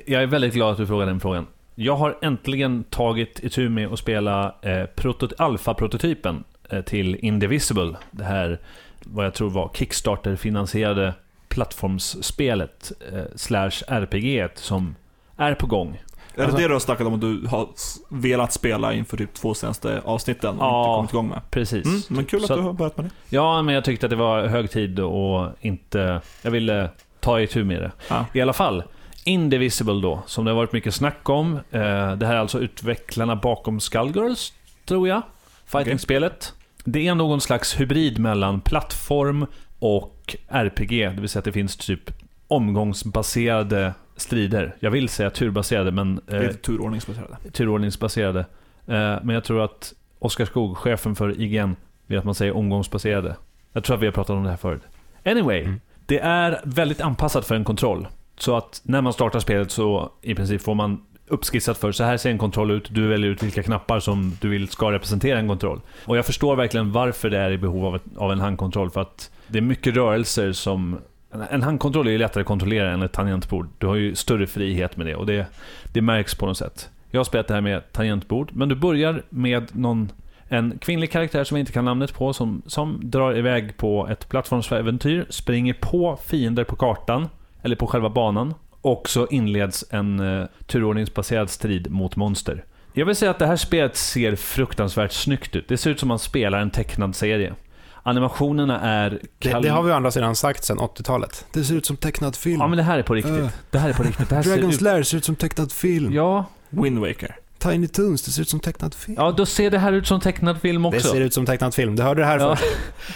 S3: Jag är väldigt glad att du frågar den frågan. Jag har äntligen tagit itu med att spela eh, protot- alfa-prototypen eh, till Indivisible. Det här, vad jag tror var Kickstarter-finansierade plattformsspelet eh, slash RPG som är på gång.
S1: Är
S2: Alltså-
S1: det det du har snackat om att du har velat spela inför typ två senaste avsnitten och
S3: Ja.
S1: inte kommit igång med?
S3: Precis.
S1: Mm, men kul att
S3: Så
S1: du har börjat med det.
S3: Ja, men jag tyckte att det var hög tid och inte... Jag ville ta itu med det.
S1: Ja.
S3: I alla fall, Indivisible då, som det har varit mycket snack om. Eh, det här är alltså utvecklarna bakom Skullgirls, tror jag. Fighting-spelet. Det är någon slags hybrid mellan plattform och RPG, det vill säga att det finns typ omgångsbaserade strider. Jag vill säga turbaserade, men
S1: Det är
S3: eh,
S1: turordningsbaserade.
S3: turordningsbaserade. Eh, men jag tror att Oskar Skog, chefen för IGN, vill att man säger omgångsbaserade. Jag tror att vi har pratat om det här förut. Anyway,
S2: Mm
S3: det är väldigt anpassat för en kontroll. Så att när man startar spelet så i princip får man uppskissat för så här ser en kontroll ut, du väljer ut vilka knappar som du vill ska representera en kontroll. Och jag förstår verkligen varför det är i behov av, ett, av en handkontroll, för att det är mycket rörelser som... en- En handkontroll är ju lättare att kontrollera än ett tangentbord. Du har ju större frihet med det och det, det märks på något sätt. Jag har spelat det här med tangentbord, men du börjar med någon, en kvinnlig karaktär som jag inte kan namnet på, som, som drar iväg på ett plattformsäventyr, springer på fiender på kartan, eller på själva banan, och så inleds en uh, turordningsbaserad strid mot monster. Jag vill säga att det här spelet ser fruktansvärt snyggt ut. Det ser ut som man spelar en tecknad serie. Animationerna är...
S2: Det,
S3: kal-
S2: det har vi å andra sidan sagt sedan 80-talet. Det ser ut som tecknad film.
S3: Ja, men det här är på riktigt.
S2: Äh.
S3: Det här är på riktigt. Det här ser
S2: Dragon's
S3: ut...
S2: Lair ser ut som tecknad film.
S3: Ja,
S1: Wind Waker.
S2: Tiny Toons, det ser ut som tecknad film.
S3: ja, då ser det här ut som tecknad film
S2: det
S3: också.
S2: ser ut som tecknad film. Du hörde det här
S3: Ja.
S2: först.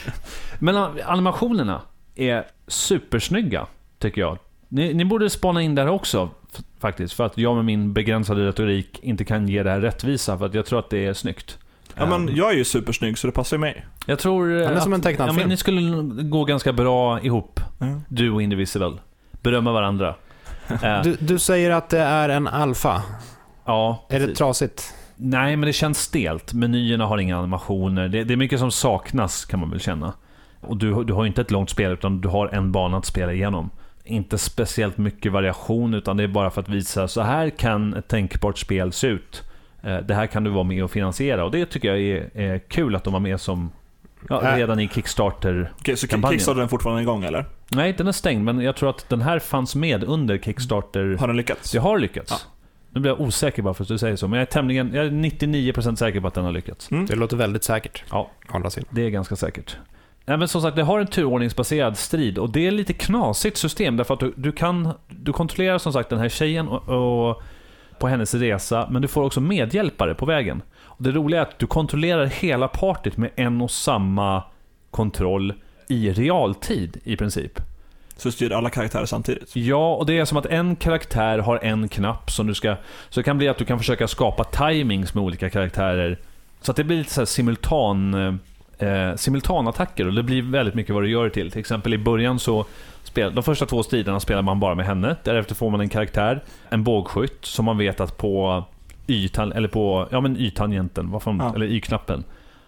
S3: Men animationerna är supersnygga, tycker jag. Ni, ni borde spana in där också, faktiskt. För att jag med min begränsade retorik inte kan ge det här rättvisa, för att jag tror att det är snyggt.
S1: Ja, men jag är ju supersnygg så det passar ju mig.
S3: Jag tror...
S2: Han är
S3: att-
S2: som en tecknad
S3: ja,
S2: film.
S3: men Ni skulle gå ganska bra ihop, du och Indivisible. Berömma varandra.
S2: Du, du säger att det är en alfa.
S3: Ja,
S2: Är det trasigt?
S3: Nej, men det känns stelt. Menyerna har inga animationer. Det, det är mycket som saknas, kan man väl känna. Och du, du har ju inte ett långt spel, utan du har en bana att spela igenom. Inte speciellt mycket variation, utan det är bara för att visa så här kan ett tänkbart spel se ut. Eh, Det här kan du vara med och finansiera. Och det tycker jag är, är kul att de var med som ja,
S2: Äh.
S3: redan i Kickstarter.
S1: Okej, så. Kickstarter är fortfarande igång eller?
S3: Nej, den är stängd, men jag tror att den här fanns med under Kickstarter.
S1: Har den lyckats?
S3: Det har lyckats.
S1: Ja.
S3: Nu blir jag osäker bara för att du säger så, men jag är tämligen, jag är 99% säker på att den har lyckats.
S1: Mm.
S2: Det låter väldigt säkert.
S3: Ja.
S2: Å andra sidan.
S3: Det är ganska säkert. Nej, men som sagt, det har en turordningsbaserad strid och det är lite knasigt system därför att du, du kan... Du kontrollerar som sagt den här tjejen och, och på hennes resa, men du får också medhjälpare på vägen. Och det roliga är att du kontrollerar hela partyt med en och samma kontroll i realtid i princip.
S1: Så styr alla karaktärer samtidigt?
S3: Ja, och det är som att en karaktär har en knapp som du ska... Så det kan bli att du kan försöka skapa timings med olika karaktärer. Så att det blir lite så här simultan... Eh, simultanattacker och det blir väldigt mycket vad du gör det till. Till exempel i början så... Spel, de första två striderna spelar man bara med henne. Därefter får man en karaktär, en bågskytt, som man vet att på ytan, eller på, ja men y-tangenten, vad fan,
S1: Ja.
S3: eller y-knappen,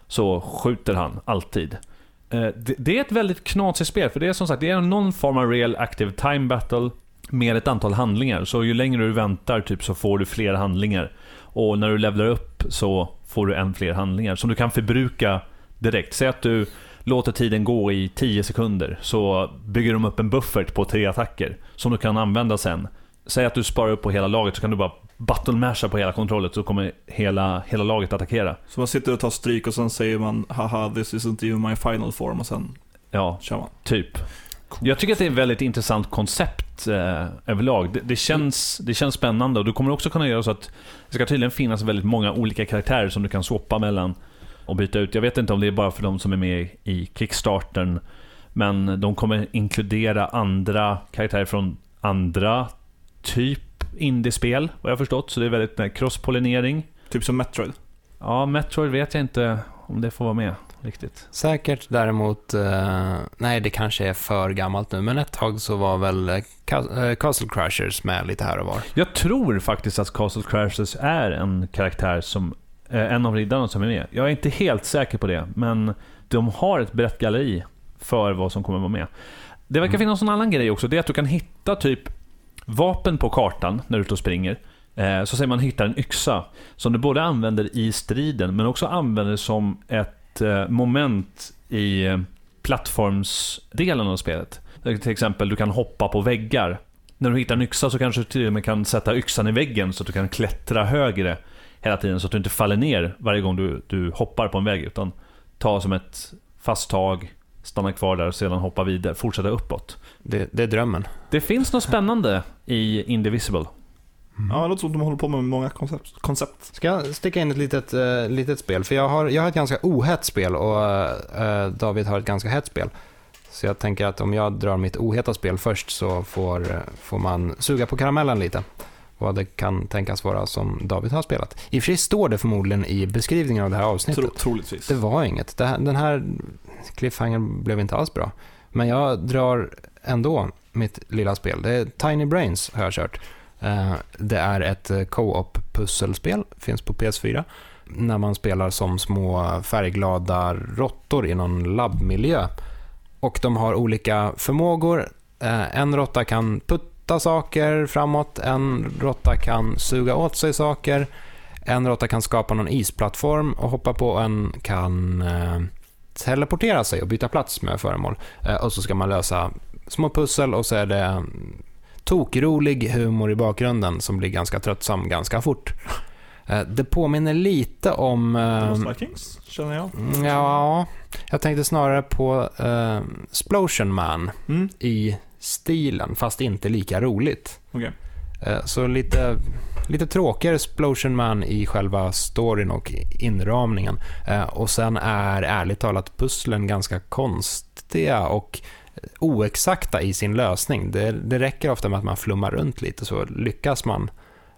S3: så skjuter han alltid. Eh, det, det är ett väldigt knasigt spel, för det är som sagt det är någon form av real active time battle med ett antal handlingar. Så ju längre du väntar typ, så får du fler handlingar. Och när du levlar upp så får du än fler handlingar som du kan förbruka direkt. Säg att du låter tiden gå i 10 sekunder, så bygger de upp en buffert på tre attacker som du kan använda sen. Säg att du sparar upp på hela laget, så kan du bara button-masha på hela kontrollet, så kommer hela, hela laget attackera.
S1: Så man sitter och tar stryk och sen säger man haha this isn't even my final form och sen
S3: Ja,
S1: kör man.
S3: Typ. Jag tycker att det är ett väldigt intressant koncept eh, överlag. Det, det, känns, det känns spännande och du kommer också kunna göra så att det ska tydligen finnas väldigt många olika karaktärer som du kan swappa mellan och byta ut. Jag vet inte om det är bara för de som är med i Kickstartern, men de kommer inkludera andra karaktärer från andra typ indiespel, vad jag har förstått. Så det är väldigt eh, crosspollinering.
S1: Typ som Metroid.
S3: Ja, Metroid vet jag inte om det får vara med riktigt.
S2: Säkert däremot, eh, nej det kanske är för gammalt nu, men ett tag så var väl eh, Ca- Castle Crashers med lite här och var.
S3: Jag tror faktiskt att Castle Crashers är en karaktär som, eh, en av riddarna som är med. Jag är inte helt säker på det, men de har ett brett galleri för vad som kommer vara med. Det verkar
S2: Mm.
S3: finnas en annan grej också, det är att du kan hitta typ vapen på kartan när du är ute och springer. Eh, så säger man hittar en yxa som du både använder i striden, men också använder som ett eh, moment i eh, plattformsdelen av spelet. Till exempel, du kan hoppa på väggar. När du hittar en yxa så kanske du till och med kan sätta yxan i väggen så att du kan klättra högre hela tiden så att du inte faller ner varje gång du, du hoppar på en vägg utan ta som ett fast tag, stanna kvar där och sedan hoppa vidare, fortsätta uppåt.
S2: Det, det är drömmen.
S3: Det finns något spännande i Indivisible.
S1: Ja, det låter som att de håller på med många koncept. koncept.
S2: Ska jag sticka in ett litet, eh, litet spel? För jag har, jag har ett ganska ohett spel och eh, David har ett ganska hett spel. Så jag tänker att om jag drar mitt oheta spel först så får, eh, får man suga på karamellen lite. Vad det kan tänkas vara som David har spelat. I och för sig står det förmodligen i beskrivningen av det här avsnittet.
S1: Tro, troligtvis.
S2: Det var inget. Det här, den här cliffhangern blev inte alls bra. Men jag drar ändå mitt lilla spel. Det är Tiny Brains har jag kört. Eh, det är ett eh, co-op pusselspel, finns på PS4. När man spelar som små färgglada råttor i någon labbmiljö. Och de har olika förmågor. Eh, en råtta kan putta saker framåt, en råtta kan suga åt sig saker. En råtta kan skapa någon isplattform och hoppa på en kan eh, teleportera sig och byta plats med föremål. Eh, och så ska man lösa små pussel och så är det mm, tokrolig humor i bakgrunden som blir ganska tröttsam ganska fort. Eh, det påminner lite om...
S1: Lost Vikings, känner jag.
S2: mm, ja, jag tänkte snarare på eh, Splosion Man
S1: Mm.
S2: i stilen, fast inte lika roligt.
S1: Okej.
S2: Eh, Så lite, lite tråkigare Explosion Man i själva storyn och inramningen. Eh, och sen är ärligt talat pusslen ganska konstiga och oexakta i sin lösning. Det, det räcker ofta med att man flummar runt lite så lyckas man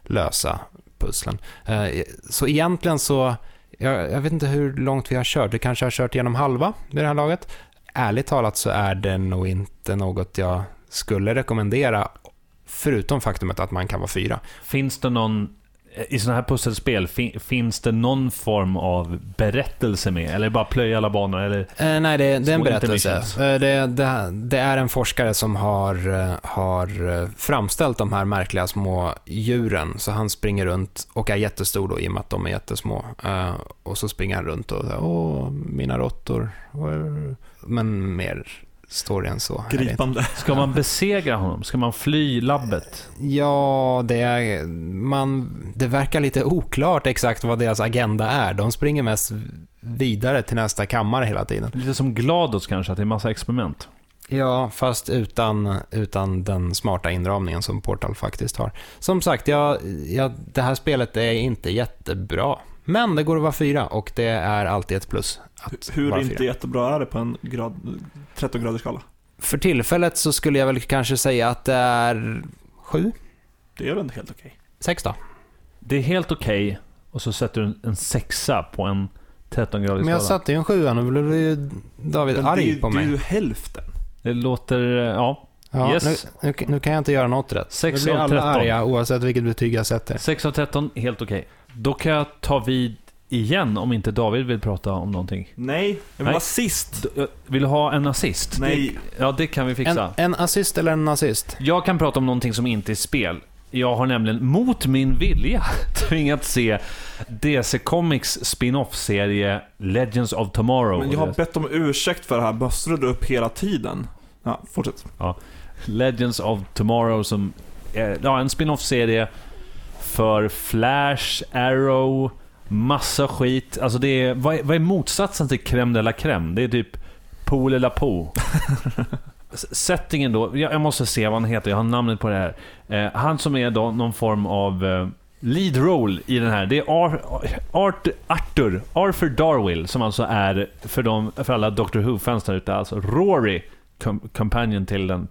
S2: lösa pusslen. Eh, så egentligen så Jag, jag vet inte hur långt vi har kört. Vi kanske har kört genom halva vid det här laget. Ärligt talat så är det nog inte något jag skulle rekommendera, förutom faktumet att man kan vara fyra.
S3: Finns det någon... I sådana här pusselspel, fin, finns det någon form av berättelse med? Eller bara plöja alla banor? Eller?
S2: Eh, nej, det, det är en berättelse. Eh, Det, det, det är en forskare som har, eh, har eh, framställt de här märkliga små djuren. Så han springer runt och är jättestor då, i och med att de är jättesmå. Eh, och så springer han runt och säger, åh, mina råttor. Men mer story än så.
S1: Gripande.
S3: Ska man besegra honom? Ska man fly labbet?
S2: Ja, det, är, man, det verkar lite oklart exakt vad deras agenda är. De springer mest vidare till nästa kammare hela tiden.
S3: Lite som Glados kanske, att det är massa experiment.
S2: Ja, fast utan, utan den smarta inramningen som Portal faktiskt har. Som sagt, jag, jag, det här spelet är inte jättebra. Men det går att vara fyra och det är alltid ett plus. Att
S1: Hur
S2: vara
S1: inte
S2: fyra.
S1: jättebra är det på en grad, 13 graders skala?
S2: För tillfället så skulle jag väl kanske säga att det är sju,
S1: Det är väl inte helt okej?
S2: sex då.
S3: Det är helt okej, och så sätter du en, sexa på en 13-gradig
S2: Men jag
S3: skala.
S2: satte ju en sjua, nu blev ju David
S1: Men det,
S2: arg
S1: är-
S2: på
S1: det är
S2: mig.
S1: ju hälften.
S3: Det låter... Ja.
S2: Ja,
S3: Yes.
S2: nu, nu, nu kan jag inte göra något rätt.
S3: Sex
S2: nu blir alla
S3: 13.
S2: arga oavsett vilket betyg jag sätter.
S3: 6 av 13, helt okej. Då kan jag ta vid igen om inte David vill prata om någonting.
S1: Nej, jag vill
S3: Nej.
S1: vara sist.
S3: D- jag Vill du ha en assist?
S1: Nej.
S3: Det, ja, det kan vi
S2: En,
S3: fixa.
S2: en assist eller en nazist?
S3: Jag kan prata om någonting som inte är spel. Jag har nämligen mot min vilja tvingats se DC Comics spin-off-serie Legends of Tomorrow.
S1: Men jag har bett om ursäkt för det här. Böstrade du upp hela tiden? Ja, fortsätt.
S3: Legends of Tomorrow som är ja, en spin-off-serie för Flash, Arrow, massa skit. Alltså det är, vad, är, vad är motsatsen till crème de la crème? Det är typ Pool la Po. Settingen då, jag, jag måste se vad han heter, jag har namnet på det här. Eh, han som är då någon form av eh, lead role i den här, det är Ar, Art, Arthur, Arthur Darwill, som alltså är, för, de, för alla Doctor Who-fans där ute, alltså Rory, com, companion till den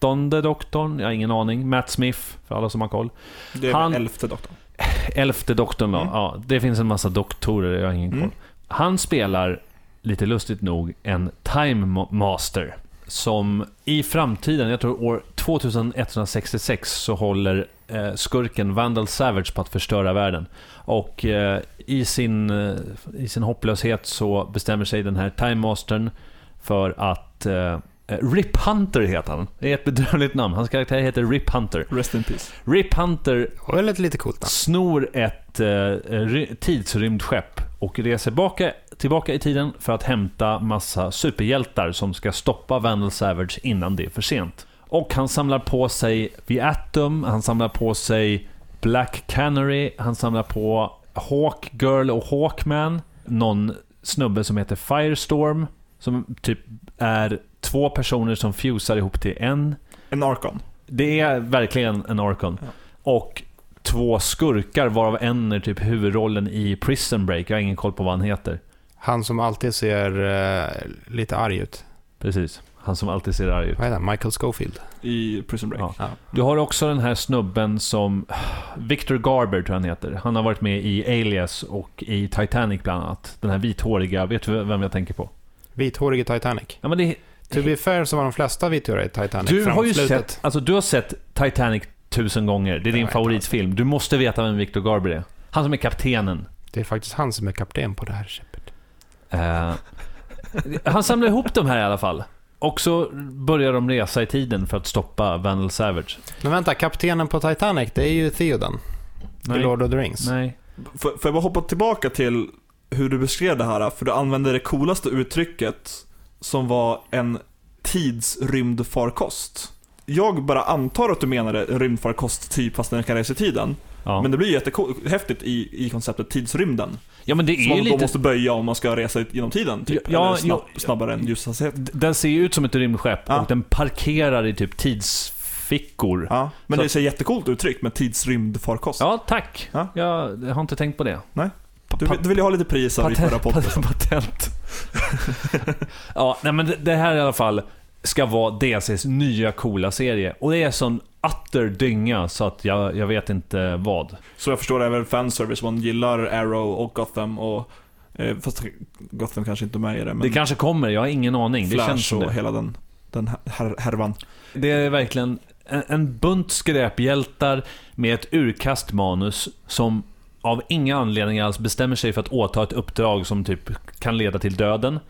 S3: trettonde doktorn, jag har ingen aning. Matt Smith, för alla som har koll.
S1: Det är
S3: Han-
S1: elfte doktorn.
S3: Elfte doktorn då.
S1: Mm.
S3: Ja, det finns en massa doktorer, jag har ingen koll.
S1: Mm.
S3: Han spelar, lite lustigt nog, en Time Ma- Master. Som i framtiden, jag tror år 2166, så håller eh, skurken Vandal Savage på att förstöra världen. Och eh, i, sin, eh, i sin hopplöshet så bestämmer sig den här Time Mastern för att Rip Hunter heter han. Det är ett bedrövligt namn. Hans karaktär heter Rip Hunter.
S1: Rest in peace.
S3: Rip Hunter
S2: Det lite, lite coolt. Då.
S3: snor ett eh, ry- tidsrymdskepp och reser baka, tillbaka i tiden för att hämta massa superhjältar som ska stoppa Vandal Savage innan det är för sent. Och han samlar på sig The Atom, han samlar på sig Black Canary, han samlar på Hawk Girl och Hawkman, någon snubbe som heter Firestorm, som typ är två personer som fusar ihop till en.
S1: En Archon.
S3: Det är verkligen en Archon.
S1: Ja.
S3: Och två skurkar, varav en är typ huvudrollen i Prison Break. Jag har ingen koll på vad han heter.
S2: Han som alltid ser eh, lite arg ut.
S3: Precis. Han som alltid ser arg ut.
S2: Vad heter han? Michael Schofield.
S1: I Prison Break.
S3: Ja.
S2: Ja.
S3: Du har också den här snubben som... Victor Garber tror jag han heter. Han har varit med i Alias och i Titanic bland annat. Den här vithåriga, vet du vem jag tänker på?
S2: Vithårig i Titanic.
S3: Ja, men det,
S2: To be fair så var de flesta vithåriga i Titanic
S3: du
S2: fram
S3: har ju
S2: slutet.
S3: sett, alltså du har sett Titanic tusen gånger. Det är din favoritfilm. Du måste veta vem Victor Garber är. Han som är kaptenen.
S2: Det är faktiskt han som är kapten på det här skeppet.
S3: Eh, han samlar ihop de här i alla fall. Och så börjar de resa i tiden för att stoppa Vandal Savage.
S2: Men vänta, kaptenen på Titanic, det är ju Theoden. I Lord of the Rings.
S3: Nej.
S1: Får jag bara hoppa tillbaka till hur du beskrev det här? För du använde det coolaste uttrycket som var en tidsrymdfarkost. Jag bara antar att du menade rymdfarkost typ fast den kan resa i tiden.
S3: Ja.
S1: Men det blir ju jättehäftigt i, i konceptet tidsrymden.
S3: ja, men det
S1: Som
S3: är
S1: man
S3: ju
S1: då
S3: lite...
S1: måste böja om man ska resa genom tiden typ.
S3: Ja,
S1: Eller snabb,
S3: jo,
S1: snabbare än ljushastighet.
S3: Den ser ju ut som ett rymdskepp
S1: Ja.
S3: och den parkerar i typ tidsfickor. Ja,
S1: Ja, men
S3: Så-
S1: det ser jättecoolt uttryck med tidsrymdfarkost.
S3: tack.
S1: Ja.
S3: Jag har inte tänkt på det.
S1: Du, vill- du vill ju ha lite pris av i förra
S3: Patent.
S1: podden.
S3: patent. ja, nej men det, det här i alla fall ska vara DCs nya coola serie. Och det är sån utter dynga så att jag, jag vet inte vad.
S1: Så jag förstår även fanservice, man gillar Arrow och Gotham och Eh, fast Gotham kanske inte är med i det, men
S3: Det kanske kommer, jag har ingen aning. Det
S1: Flash
S3: känns som
S1: och
S3: det.
S1: hela den, den här, härvan.
S3: Det är verkligen en, en bunt skräphjältar med ett urkast manus som av inga anledningar alls bestämmer sig för att åta ett uppdrag som typ kan leda till döden.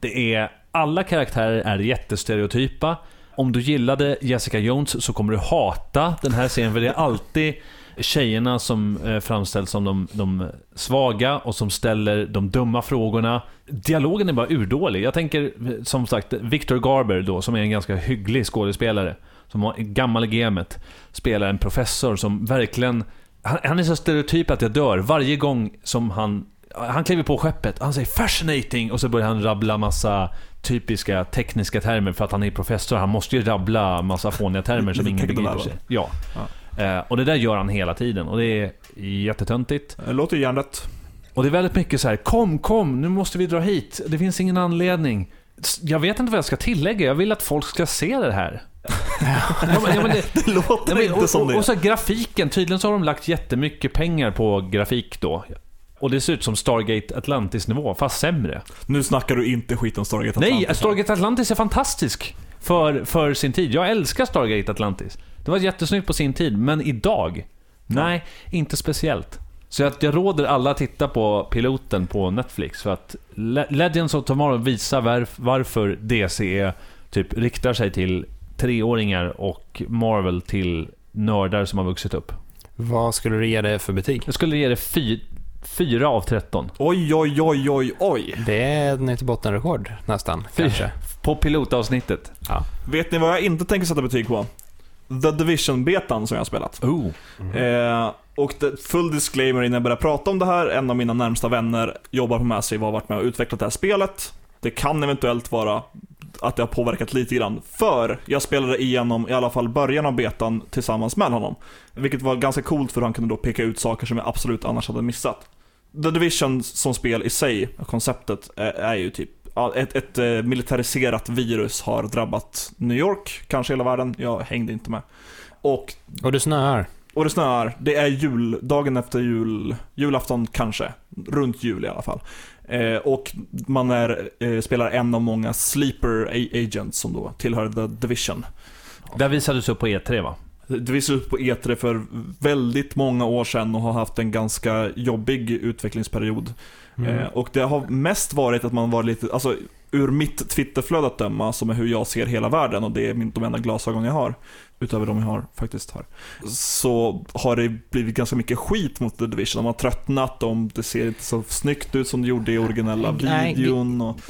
S3: Det är, alla karaktärer är jättestereotypa. Om du gillade Jessica Jones så kommer du hata den här serien för det är alltid tjejerna som eh, framställs som de, de svaga och som ställer de dumma frågorna. Dialogen är bara urdålig. Jag tänker som sagt Victor Garber då, som är en ganska hygglig skådespelare, som har gammal i gamet, spelar en professor som verkligen han, han är så stereotyp att jag dör varje gång som han han kliver på skeppet, han säger 'fascinating' och så börjar han rabbla massa typiska tekniska termer för att han är professor. Han måste ju rabbla massa fåniga termer som ingen begriper sig. Ja. Eh, och det där gör han hela tiden och det är jättetöntigt.
S1: Det låter ju järnrätt.
S3: Och det är väldigt mycket så här: kom, kom, nu måste vi dra hit. Det finns ingen anledning. Jag vet inte vad jag ska tillägga, jag vill att folk ska se det här. Ja, men, ja, men det,
S1: Det låter
S3: men,
S1: inte
S3: och,
S1: som
S3: och,
S1: det.
S3: och så här, grafiken, tydligen så har de lagt jättemycket pengar på grafik då. Och det ser ut som Stargate Atlantis-nivå, fast sämre.
S1: Nu snackar du inte skit om Stargate
S3: Nej,
S1: Atlantis.
S3: Stargate Atlantis är fantastisk för, för sin tid. Jag älskar Stargate Atlantis. Det var jättesnyggt på sin tid, men idag? Nej, inte speciellt. Så att jag råder alla att titta på piloten på Netflix för att Le- Legends of Tomorrow visar varf- varför DC typ riktar sig till treåringar och Marvel till nördar som har vuxit upp.
S2: Vad skulle du ge det för betyg?
S3: Jag skulle ge det fy, 4 av 13.
S1: Oj, oj, oj, oj, oj.
S2: Det är ett nytt bottenrekord nästan,
S3: Fy.
S2: kanske.
S3: På pilotavsnittet.
S1: Vet ni vad jag inte tänker sätta betyg på? The Division-betan som jag har spelat.
S3: Oh.
S1: Eh, och det, full disclaimer innan jag börjar prata om det här, en av mina närmsta vänner jobbar på Massive och har varit med och utvecklat det här spelet. Det kan eventuellt vara att det har påverkat lite grann, för jag spelade igenom i alla fall början av betan tillsammans med honom. Vilket var ganska coolt för han kunde då peka ut saker som jag absolut annars hade missat. The Division som spel i sig, konceptet, är, ju typ ett, ett eh, militariserat virus har drabbat New York, kanske hela världen, jag hängde inte med. Och
S2: Och du snöar.
S1: och det snöar. Det är jul, dagen efter jul, julafton kanske. Runt jul i alla fall. Eh, och man är, eh, spelar en av många sleeper agents som då tillhör The Division.
S3: Där visades upp på E3 va?
S1: Det visade ut på E3 för väldigt många år sedan och har haft en ganska jobbig utvecklingsperiod.
S2: Mm.
S1: Eh, och det har mest varit att man var lite, alltså ur mitt Twitterflöde att döma, som är hur jag ser hela världen och det är min, de enda glasögon jag har, utöver de jag har, faktiskt har, så har det blivit ganska mycket skit mot The Division. De har tröttnat, de, det ser inte så snyggt ut som det gjorde i originella videon. Och,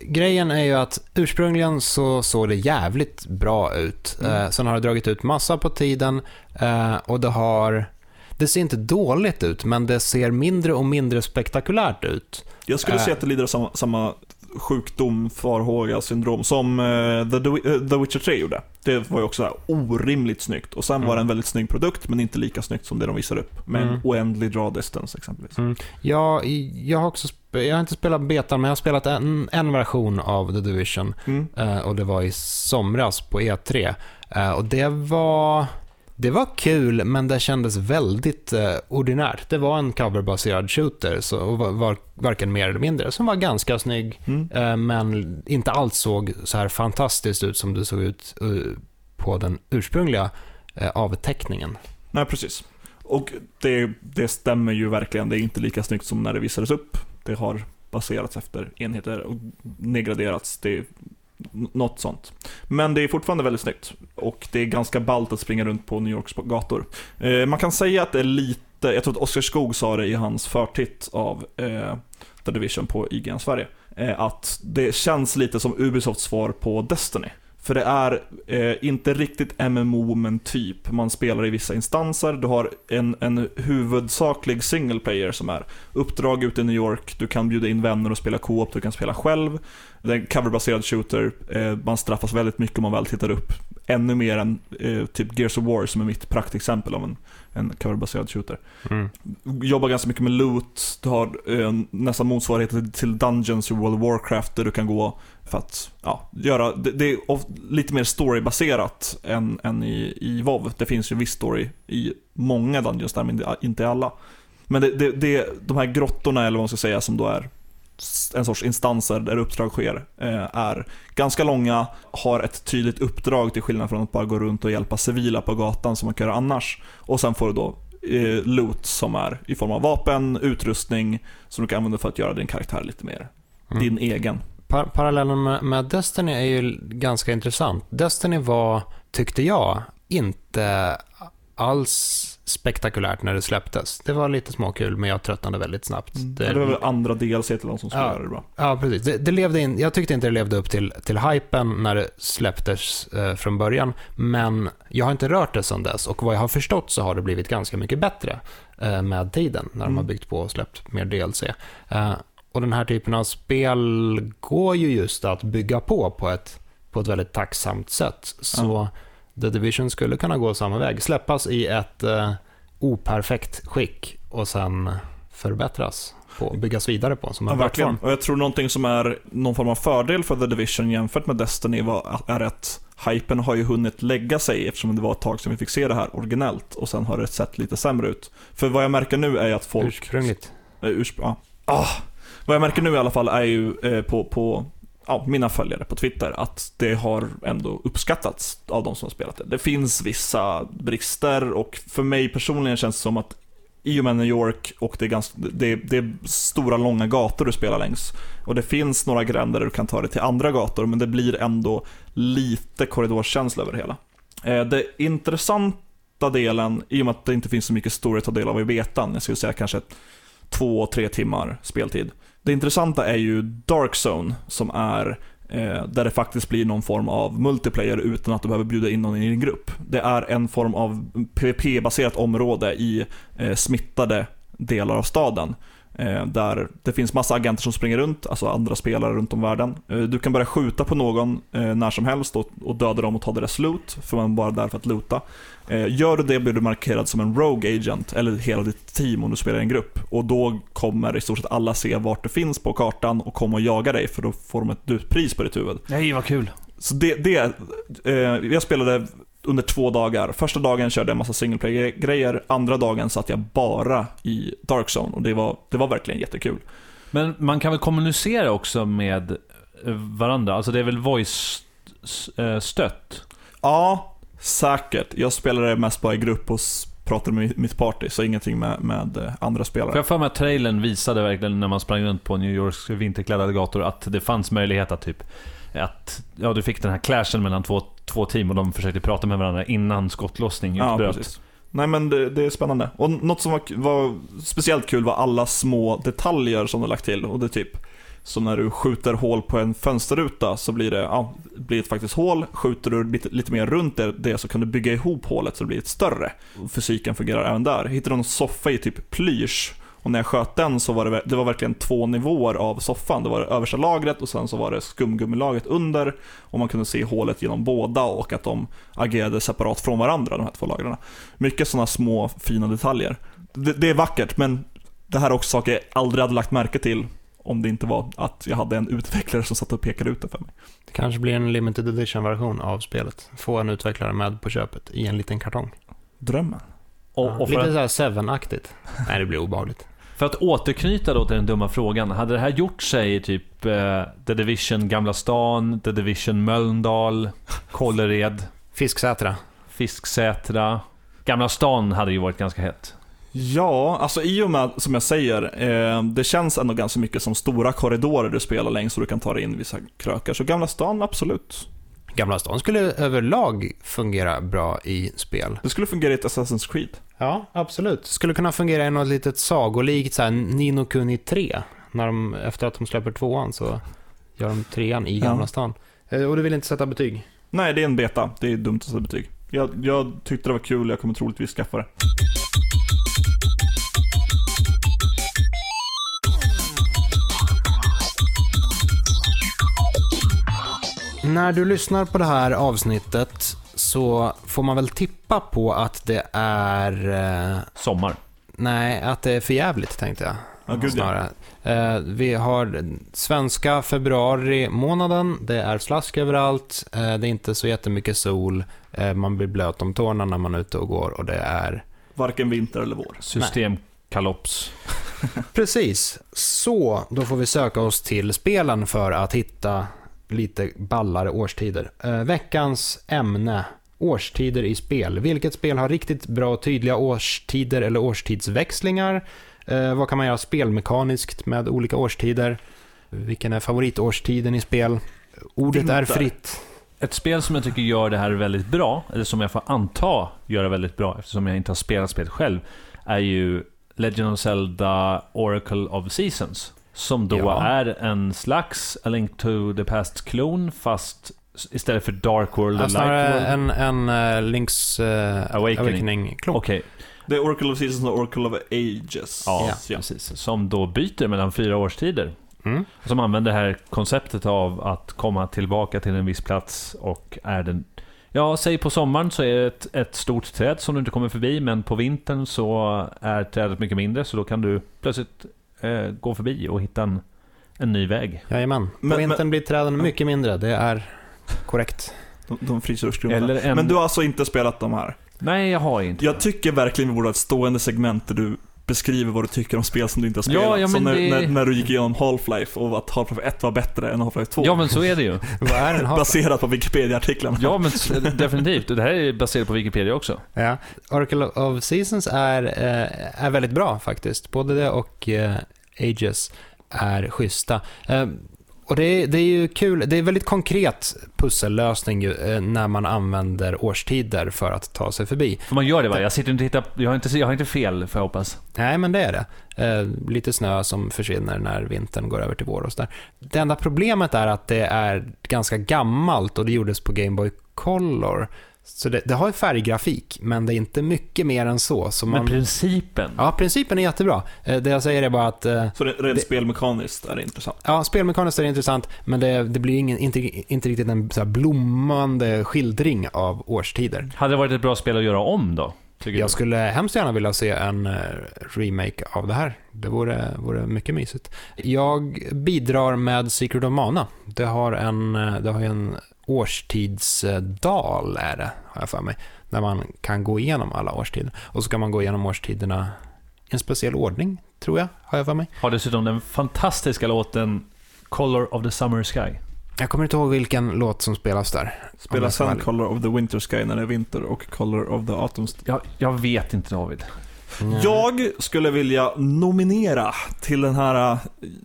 S2: Grejen är ju att ursprungligen så såg det jävligt bra ut.
S1: Mm.
S2: Eh, sen har det dragit ut massa på tiden eh, och det har... Det ser inte dåligt ut, men det ser mindre och mindre spektakulärt ut.
S1: jag skulle
S2: Äh.
S1: säga att det lider av samma, samma sjukdom, farhåga, syndrom som eh, The, The, The Witcher 3 gjorde. Det var ju också här orimligt snyggt. Och sen var
S2: Mm.
S1: det en väldigt snygg produkt, men inte lika snyggt som det de visar upp. Med en
S2: Mm.
S1: oändlig draw distance exempelvis.
S2: Jag, jag, har också, jag har inte spelat betan, men jag har spelat en, en version av The Division.
S1: Mm.
S2: Eh, och det var i somras på E3. Eh, och det var, det var kul, men det kändes väldigt eh, ordinärt. Det var en coverbaserad shooter, så, och var, var varken mer eller mindre, som var ganska snygg,
S1: Mm.
S2: eh, men inte alls såg så här fantastiskt ut som det såg ut eh, på den ursprungliga eh, avteckningen.
S1: Nej, precis. Och det, det stämmer ju verkligen. Det är inte lika snyggt som när det visades upp. Det har baserats efter enheter och nedgraderats. Det något sånt. Men det är fortfarande väldigt snyggt. Och det är ganska ballt att springa runt på New Yorks gator. Eh, man kan säga att det är lite, jag tror att Oskar Skog sa det i hans förtitt av eh, The Division på IGN Sverige. Eh, att det känns lite som Ubisofts svar på Destiny. För det är eh, inte riktigt MMO, men typ. Man spelar i vissa instanser, du har en, en huvudsaklig single player som är uppdrag ute i New York, du kan bjuda in vänner och spela co-op, du kan spela själv. Det är en coverbaserad shooter, eh, man straffas väldigt mycket om man väl tittar upp. Ännu mer än eh, typ Gears of War som är mitt praktexempel av en, en coverbaserad shooter jobbar ganska mycket med loot. Du har eh, nästan motsvarigheter till Dungeons i World of Warcraft där du kan gå för att ja, göra, det, det är lite mer storybaserat än, än i, i WoW. Det finns ju viss story i många Dungeons där, men inte i alla. Men det, det, det, de här grottorna, eller vad man ska säga, som då är en sorts instanser där uppdrag sker eh, är ganska långa, har ett tydligt uppdrag till skillnad från att bara gå runt och hjälpa civila på gatan som man kan göra annars. Och sen får du då eh, loot som är i form av vapen, utrustning som du kan använda för att göra din karaktär lite mer
S2: Mm.
S1: din egen.
S2: Par parallellen med, med Destiny är ju ganska intressant. Destiny var, tyckte jag, inte alls spektakulärt när det släpptes. Det var lite småkul, men jag tröttnade väldigt snabbt.
S1: Det, det var väl andra DLC till de som skulle
S2: Ja.
S1: göra det bra.
S2: Ja, precis. Det, det levde in, jag tyckte inte det levde upp till, till hypen när det släpptes eh, från början, men jag har inte rört det sedan dess och vad jag har förstått så har det blivit ganska mycket bättre eh, med tiden när de
S1: Mm.
S2: har byggt på och släppt mer DLC. Eh, och den här typen av spel går ju just att bygga på på ett, på ett väldigt tacksamt sätt. Så The Division skulle kunna gå samma väg, släppas i ett eh, operfekt skick och sen förbättras på och byggas vidare på som en
S1: Ja, verkligen. Och jag tror någonting som är någon form av fördel för The Division jämfört med Destiny var, är att hypen har ju hunnit lägga sig eftersom det var ett tag sedan vi fick se det här originellt och sen har det sett lite sämre ut. För vad jag märker nu är att folk...
S2: Ursprungligt.
S1: Eh, urspr- ja. ah. Vad jag märker nu i alla fall är ju eh, på, på ja, mina följare på Twitter att det har ändå uppskattats av de som har spelat det. Det finns vissa brister och för mig personligen känns det som att i och med New York och det är, ganska, det, det är stora långa gator du spelar längs. Och det finns några gränder där du kan ta dig till andra gator men det blir ändå lite korridorskänsla över det hela. Eh, det intressanta delen, i och med att det inte finns så mycket story att ta del av i betan, jag skulle säga kanske två, tre timmar speltid. Det intressanta är ju Dark Zone som är eh, där det faktiskt blir någon form av multiplayer utan att du behöver bjuda in någon i din grupp. Det är en form av PVP-baserat område i eh, smittade delar av staden. Eh, där det finns massa agenter som springer runt, alltså andra spelare runt om världen. Eh, du kan börja skjuta på någon eh, när som helst och, döda dem och ta deras loot, för man är bara där för att loota. Gör du det blir du markerad som en Rogue Agent, eller hela ditt team om du spelar i en grupp. Och då kommer i stort sett alla se vart du finns på kartan och komma och jaga dig, för då får de ett dutpris på ditt huvud.
S3: Nej, vad kul.
S1: Så det, det eh, jag spelade under två dagar. Första dagen körde jag en massa single play-grejer, andra dagen satt jag bara i Dark Zone och det var, det var verkligen jättekul.
S3: Men man kan väl kommunicera också med eh, varandra? Alltså det är väl voice-stött?
S1: Ja, säkert. Jag spelade mest bara i grupp och pratade med mitt party, så ingenting med, med eh, andra
S3: För
S1: spelare.
S3: jag har för mig att trailern visade verkligen när man sprang runt på New Yorks vinterklädda gator att det fanns möjlighet att typ att ja, du fick den här clashen mellan två, två team och de försökte prata med varandra innan skottlossning
S1: Ja,
S3: utbröt.
S1: precis. Nej men det, det är spännande. Och något som var, var speciellt kul var alla små detaljer som de lagt till. Och det är typ som när du skjuter hål på en fönsterruta så blir det, ja, blir ett faktiskt hål. Skjuter du lite, lite mer runt det, det så kan du bygga ihop hålet så det blir ett större. Fysiken fungerar även där. Hittade du en soffa i typ plysch och när jag sköt den så var det, det var verkligen två nivåer av soffan. Det var det översta lagret och sen så var det skumgummilagret under. Och man kunde se hålet genom båda och att de agerade separat från varandra, de här två lagren. Mycket sådana små fina detaljer. Det, det är vackert, men det här är också saker jag aldrig hade lagt märke till om det inte var att jag hade en utvecklare som satt och pekade ut det för mig.
S2: Det kanske blir en limited edition-version av spelet. Få en utvecklare med på köpet i en liten kartong.
S1: Drömmen.
S3: Och,
S2: Ja,
S3: och för,
S2: Lite
S3: att,
S2: så här Seven-aktigt. Nej, det blir obehagligt.
S3: För att återknyta då till den dumma frågan. Hade det här gjort sig i typ eh, The Division Gamla stan, The Division Mölndal, Kållered,
S2: Fisksätra.
S3: Fisksätra? Gamla stan hade ju varit ganska hett.
S1: Ja, alltså i och med, som jag säger, eh, det känns ändå ganska mycket som stora korridorer du spelar längs och du kan ta dig in vissa krökar. Så Gamla stan, absolut.
S2: Gamla stan skulle överlag fungera bra i spel.
S1: Det skulle fungera i ett Assassin's Creed.
S2: Ja, absolut. Skulle kunna fungera i något litet sagolikt, så här Nino Kuni 3. När de, efter att de släpper tvåan så gör de trean i Gamla
S1: Ja.
S2: stan. Eh, Och du vill inte sätta betyg?
S1: Nej, det är en beta. Det är dumt att sätta betyg. Jag, jag tyckte det var kul, jag kommer troligtvis skaffa det.
S2: När du lyssnar på det här avsnittet så får man väl tippa på att det är... Eh,
S3: Sommar.
S2: nej, att det är för jävligt tänkte jag.
S1: Ja, gud ja.
S2: snarare. Eh, vi har svenska februari månaden. Det är slask överallt. Eh, det är inte så jättemycket sol. Eh, man blir blöt om tårna när man är ute och går och det är...
S1: Varken vinter eller vår.
S3: Systemkalops.
S2: Precis. Så, då får vi söka oss till spelen för att hitta lite ballare årstider. Eh, veckans ämne, årstider i spel. Vilket spel har riktigt bra och tydliga årstider eller årstidsväxlingar? Eh, vad kan man göra spelmekaniskt med olika årstider? Vilken är favoritårstiden i spel? Ordet är
S1: Vinter.
S2: fritt.
S3: Ett spel som jag tycker gör det här väldigt bra, eller som jag får anta gör det väldigt bra eftersom jag inte har spelat spelet själv, är ju Legend of Zelda Oracle of Seasons. Som då
S2: Ja.
S3: är en slags A Link to the Past-klon, fast istället för Dark World och
S2: snarare
S3: Light World.
S2: en, en uh, Links uh,
S3: Awakening.
S2: Awakening-klon.
S3: Okej,
S1: Det är Oracle of Seasons och Oracle of Ages.
S3: ja,
S2: Ja.
S3: precis. Som då byter mellan fyra årstider.
S2: Mm.
S3: Som använder det här konceptet av att komma tillbaka till en viss plats och är den... Ja, säg på sommaren så är det ett, ett stort träd som du inte kommer förbi, men på vintern så är trädet mycket mindre, så då kan du plötsligt eh, gå förbi och hitta en, en ny väg.
S2: Jajamän. På
S1: Men-
S2: vintern blir träden mycket mindre, det är korrekt.
S1: De, de fryser och skrumpnar.
S3: Eller en...
S1: Men du har alltså inte spelat de här?
S3: Nej, jag har inte.
S1: Jag tycker verkligen vi borde ha ett stående segment där du beskriver vad du tycker om spel som du inte har spelat.
S3: Ja, ja,
S1: Som när,
S3: det-
S1: när, när du gick igenom Half-Life och att Half-Life 1 var bättre än Half-Life 2.
S3: Ja, men så är det ju.
S2: Vad är
S1: Baserat på Wikipedia-artiklarna.
S3: Ja, men definitivt. Och Det här är baserat på Wikipedia också.
S2: Ja. Oracle of Seasons är, eh, är väldigt bra faktiskt. Både det och eh, Ages är schyssta. Och det är, det är ju kul, det är väldigt konkret pussellösning eh, när man använder årstider för att ta sig förbi.
S3: För man gör det va? Jag sitter inte. Jag har inte, jag har inte fel, får jag hoppas.
S2: Nej, men det är det. Eh, lite snö som försvinner när vintern går över till vår och sådär. Det enda problemet är att det är ganska gammalt och det gjordes på Game Boy Color. Så det, det har ju färggrafik, men det är inte mycket mer än så. så man,
S3: Men principen.
S2: Ja, principen är jättebra. Eh, Det jag säger är bara att eh,
S1: Så det, rent
S2: Det-
S1: spelmekaniskt är det intressant.
S2: ja, spelmekaniskt är det intressant, men det, det blir ingen, inte, inte riktigt en så här blommande skildring av årstider.
S3: Hade det varit ett bra spel att göra om då? Tycker
S2: Jag
S3: du?
S2: skulle hemskt gärna vilja se en eh, remake av det här. Det vore, vore mycket mysigt. Jag bidrar med Secret of Mana. Det har en, eh, det har en årstidsdal, är det, har jag för mig. Där man kan gå igenom alla årstider. Och så kan man gå igenom årstiderna i en speciell ordning, tror jag, har jag för mig.
S3: Har dessutom den fantastiska låten Color of the Summer Sky.
S2: Jag kommer inte ihåg vilken låt som spelas där.
S1: Spela sen Color of the Winter Sky när det är vinter och Color of the Autumn
S3: Jag, jag vet inte David.
S2: ärlig.
S1: Jag skulle vilja nominera till den här... Uh,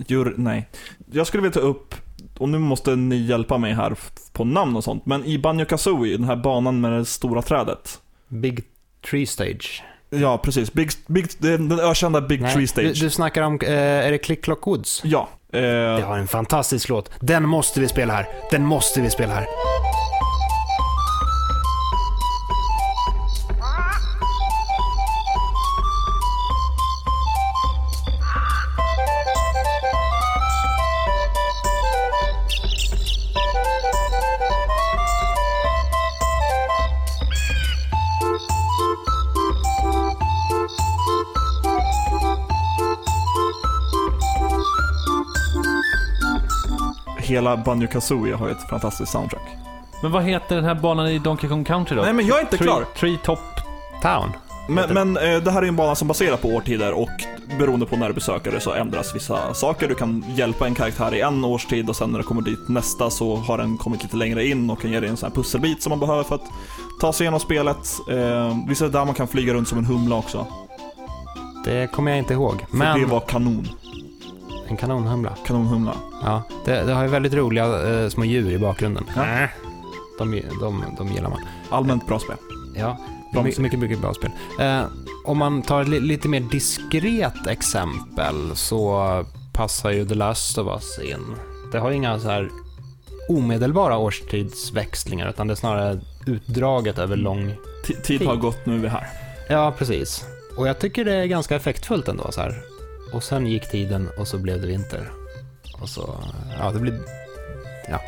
S1: jur, nej. Jag skulle vilja ta upp, och nu måste ni hjälpa mig här på namn och sånt, men i Banjo Kazooie, den här banan med det stora trädet.
S2: Big Tree Stage.
S1: Ja, precis. Big, big, den ökända Big Tree
S2: du,
S1: Stage.
S2: du snackar om, eh, är det Click Clock Woods?
S1: Ja. Eh.
S2: Det har en fantastisk låt. Den måste vi spela här. Den måste vi spela här.
S1: Hela Banjo Kazooie har ju ett fantastiskt soundtrack.
S3: Men vad heter den här banan i Donkey Kong Country då?
S1: Nej, men jag är inte
S3: Tree,
S1: klar.
S3: Tree Top...
S2: Town.
S1: Men, men eh, det här är en bana som baserar på årstider och beroende på när du besöker det så ändras vissa saker. Du kan hjälpa en karaktär i en årstid och sen när du kommer dit nästa så har den kommit lite längre in och kan ge dig en sån här pusselbit som man behöver för att ta sig igenom spelet. Eh, det där man kan flyga runt som en humla också?
S2: Det kommer jag inte ihåg.
S1: För
S2: Men
S1: det var kanon.
S2: En kanonhumla.
S1: Kanonhumla.
S2: Ja, det, det har ju väldigt roliga eh, små djur i bakgrunden.
S1: Ja.
S2: De, de, de gillar man.
S1: Allmänt bra spel.
S2: Ja,
S1: Bra
S2: my,
S1: musik.
S2: mycket, mycket bra spel. Eh, om man tar ett li, lite mer diskret exempel så passar ju The Last of Us in. Det har inga så här omedelbara årstidsväxlingar utan det är snarare utdraget över lång...
S1: T- tid har
S2: Tid.
S1: gått, nu är vi här.
S2: Ja, precis. Och jag tycker det är ganska effektfullt ändå så här. Och sen gick tiden och så blev det vinter. Och så, ja det blir... Ja,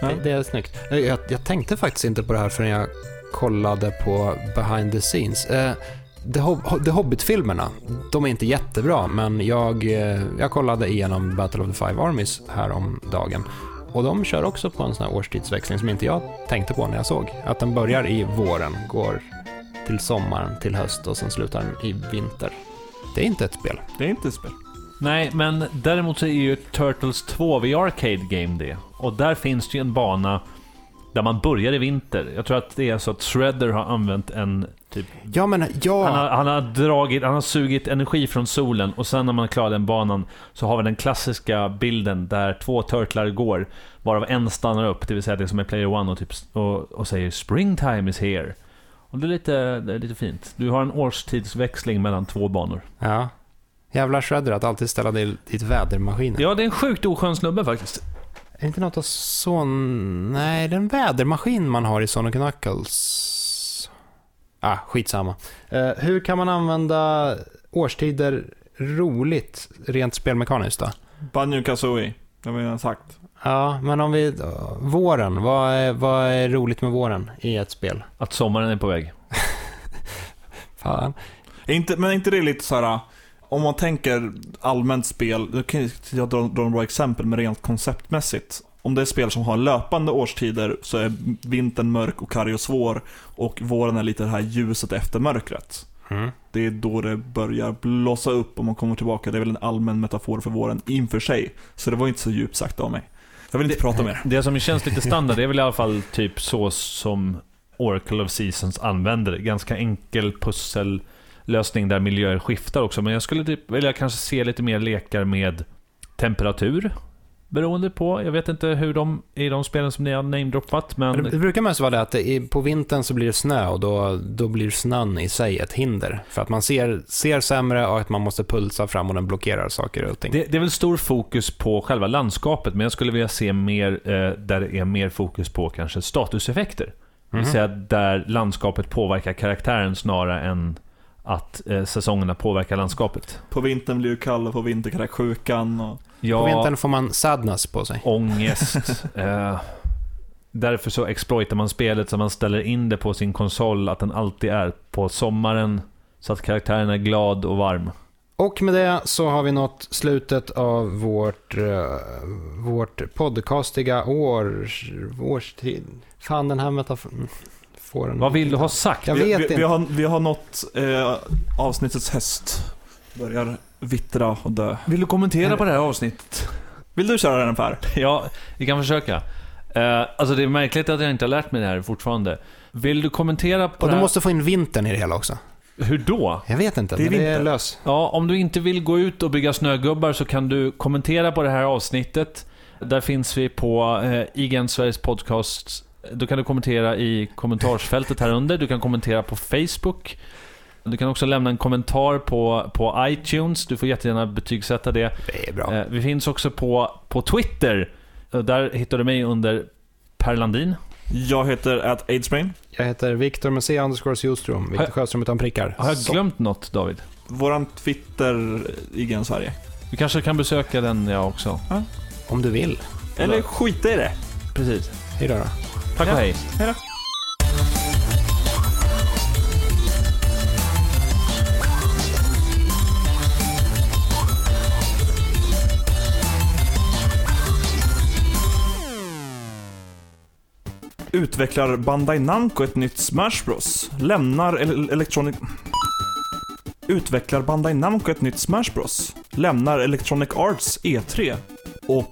S1: Ja.
S2: Det, det är snyggt. Eh, Jag, jag tänkte faktiskt inte på det här förrän jag kollade på behind the scenes. Eh, The, Hob- The Hobbit-filmerna, de är inte jättebra, men jag, eh, jag kollade igenom Battle of the Five Armies här om dagen. Och de kör också på en sån här årstidsväxling som inte jag tänkte på när jag såg. Att den börjar i våren, går till sommaren, till höst och sen slutar den i vinter. Det är inte ett spel.
S1: Det är inte ett spel.
S3: Nej, men däremot så är ju Turtles 2 The Arcade Game det. Och där finns det ju en bana där man börjar i vinter. Jag tror att det är så att Shredder har använt en typ...
S2: Ja, men ja.
S3: Han har, han har dragit, han har sugit energi från solen och sen när man klarar den banan så har vi den klassiska bilden där två turtlar går, varav en stannar upp, det vill säga det som är player one och, typ, och, och säger “Springtime is here”. Och det är, lite, det är lite fint. Du har en årstidsväxling mellan två banor.
S2: Ja. Jävla Shredder att alltid ställa dig dit vädermaskinen.
S3: Ja, det är en sjukt oskön snubbe faktiskt.
S2: Är det inte något av sån... Nej, det är en vädermaskin man har i Sonic Knuckles. Ah, skitsamma. Uh, hur kan man använda årstider roligt, rent spelmekaniskt då?
S1: Banjo Kazooie, det har vi redan sagt.
S2: Ja, men om vi... Våren, vad är, vad är roligt med våren i ett spel?
S3: Att sommaren är på väg.
S2: Fan.
S1: Inte, men inte det lite så här om man tänker allmänt spel, då kan jag dra, dra några exempel med rent konceptmässigt. Om det är spel som har löpande årstider så är vintern mörk och karg och svår och våren är lite det här ljuset efter mörkret.
S2: Mm.
S1: Det är då det börjar blossa upp och man kommer tillbaka. Det är väl en allmän metafor för våren inför sig. Så det var inte så djupt sagt av mig. Jag vill inte prata mer.
S3: Det som känns lite standard det är väl i alla fall typ så som Oracle of Seasons använder det. Ganska enkel pussellösning där miljöer skiftar också. Men jag skulle typ vilja kanske se lite mer lekar med temperatur. Beroende på, jag vet inte hur de, i de spelen som ni har namedroppat, men...
S2: Det, det brukar mest vara det att det, är- på vintern så blir det snö och då, då blir snön i sig ett hinder. För att man ser, ser sämre och att man måste pulsa fram och den blockerar saker och ting.
S3: Det, det är väl stor fokus på själva landskapet, men jag skulle vilja se mer eh, där det är mer fokus på kanske statuseffekter. Det
S2: Mhm.
S3: vill säga där landskapet påverkar karaktären snarare än att eh, säsongerna påverkar landskapet.
S1: På vintern blir det kall och på vinterkräksjukan och...
S3: Ja,
S2: På vintern får man sadness på sig.
S3: ångest. eh, därför så exploitar man spelet så man ställer in det på sin konsol att den alltid är på sommaren. Så att karaktären är glad och varm.
S2: Och med det så har vi nått slutet av vårt, eh, vårt podcastiga års, årstid. Fan, den här metaforen.
S3: Vad vill du ha sagt?
S2: Jag
S1: vi,
S2: vet
S1: vi,
S2: inte.
S1: vi, har, vi har nått eh, avsnittets häst. Börjar vittra och dö.
S3: Vill du kommentera på det här avsnittet?
S1: Vill du köra den Per?
S3: Ja, vi kan försöka. Eh, alltså det är märkligt att jag inte har lärt mig det här fortfarande. Vill du kommentera på
S2: Och
S3: det
S2: du
S3: här?
S2: måste få in vintern i det hela också.
S3: Hur då?
S2: Jag vet inte,
S1: Det är
S2: men det är lös.
S3: Ja, om du inte vill gå ut och bygga snögubbar så kan du kommentera på det här avsnittet. Där finns vi på eh, IGN Sveriges podcast. Då kan du kommentera i kommentarsfältet här under. Du kan kommentera på Facebook. Du kan också lämna en kommentar på, på iTunes. Du får jättegärna betygsätta det.
S2: Det är bra.
S3: Eh, vi finns också på, på Twitter. Eh, Där hittar du mig under Per Landin.
S1: Jag heter at Aidsbrain.
S2: Jag heter Viktor med C underscore Sjöström. Viktor Sjöström utan prickar.
S3: Har jag glömt något, David?
S1: Våran Twitter, IGN Sverige.
S3: Vi kanske kan besöka den jag också.
S2: Om du vill.
S1: Eller skita i det.
S3: Precis.
S2: Hej då.
S3: Tack och hej.
S1: Hej då. Utvecklar Bandai Namco ett nytt Smash Bros. Lämnar el- Electronic... Utvecklar Bandai Namco ett nytt Smash Bros. Lämnar Electronic Arts E3. Och...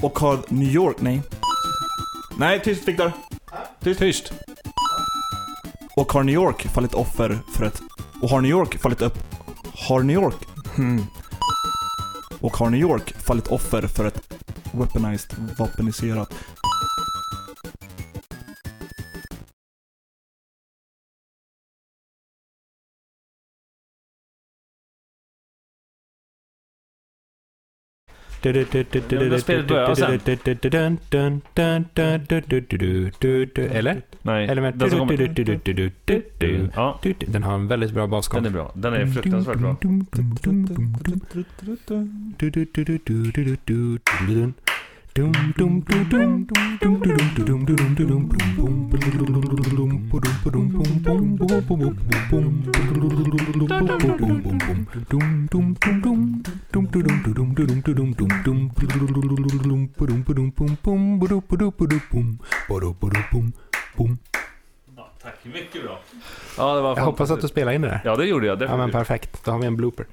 S1: Och har New York... Nej. Nej, tyst Viktor.
S3: Tyst. Tyst.
S1: Och har New York fallit offer för ett... Och har New York fallit upp... Har New York... Hmm. Och har New York fallit offer för ett weaponized, vapeniserat...
S2: Eller?
S3: Nej,
S2: Eller med...
S3: den som kommer... Ja,
S2: Den har en väldigt bra basgång.
S3: den är bra. Den är fruktansvärt bra. Tack, mycket bra. Ja, det var
S2: Jag hoppas att du
S3: fantastiskt.
S2: spelar in det där.
S3: Ja, det gjorde jag
S2: Ja, men
S3: definitivt.
S2: perfekt. Då har vi en blooper.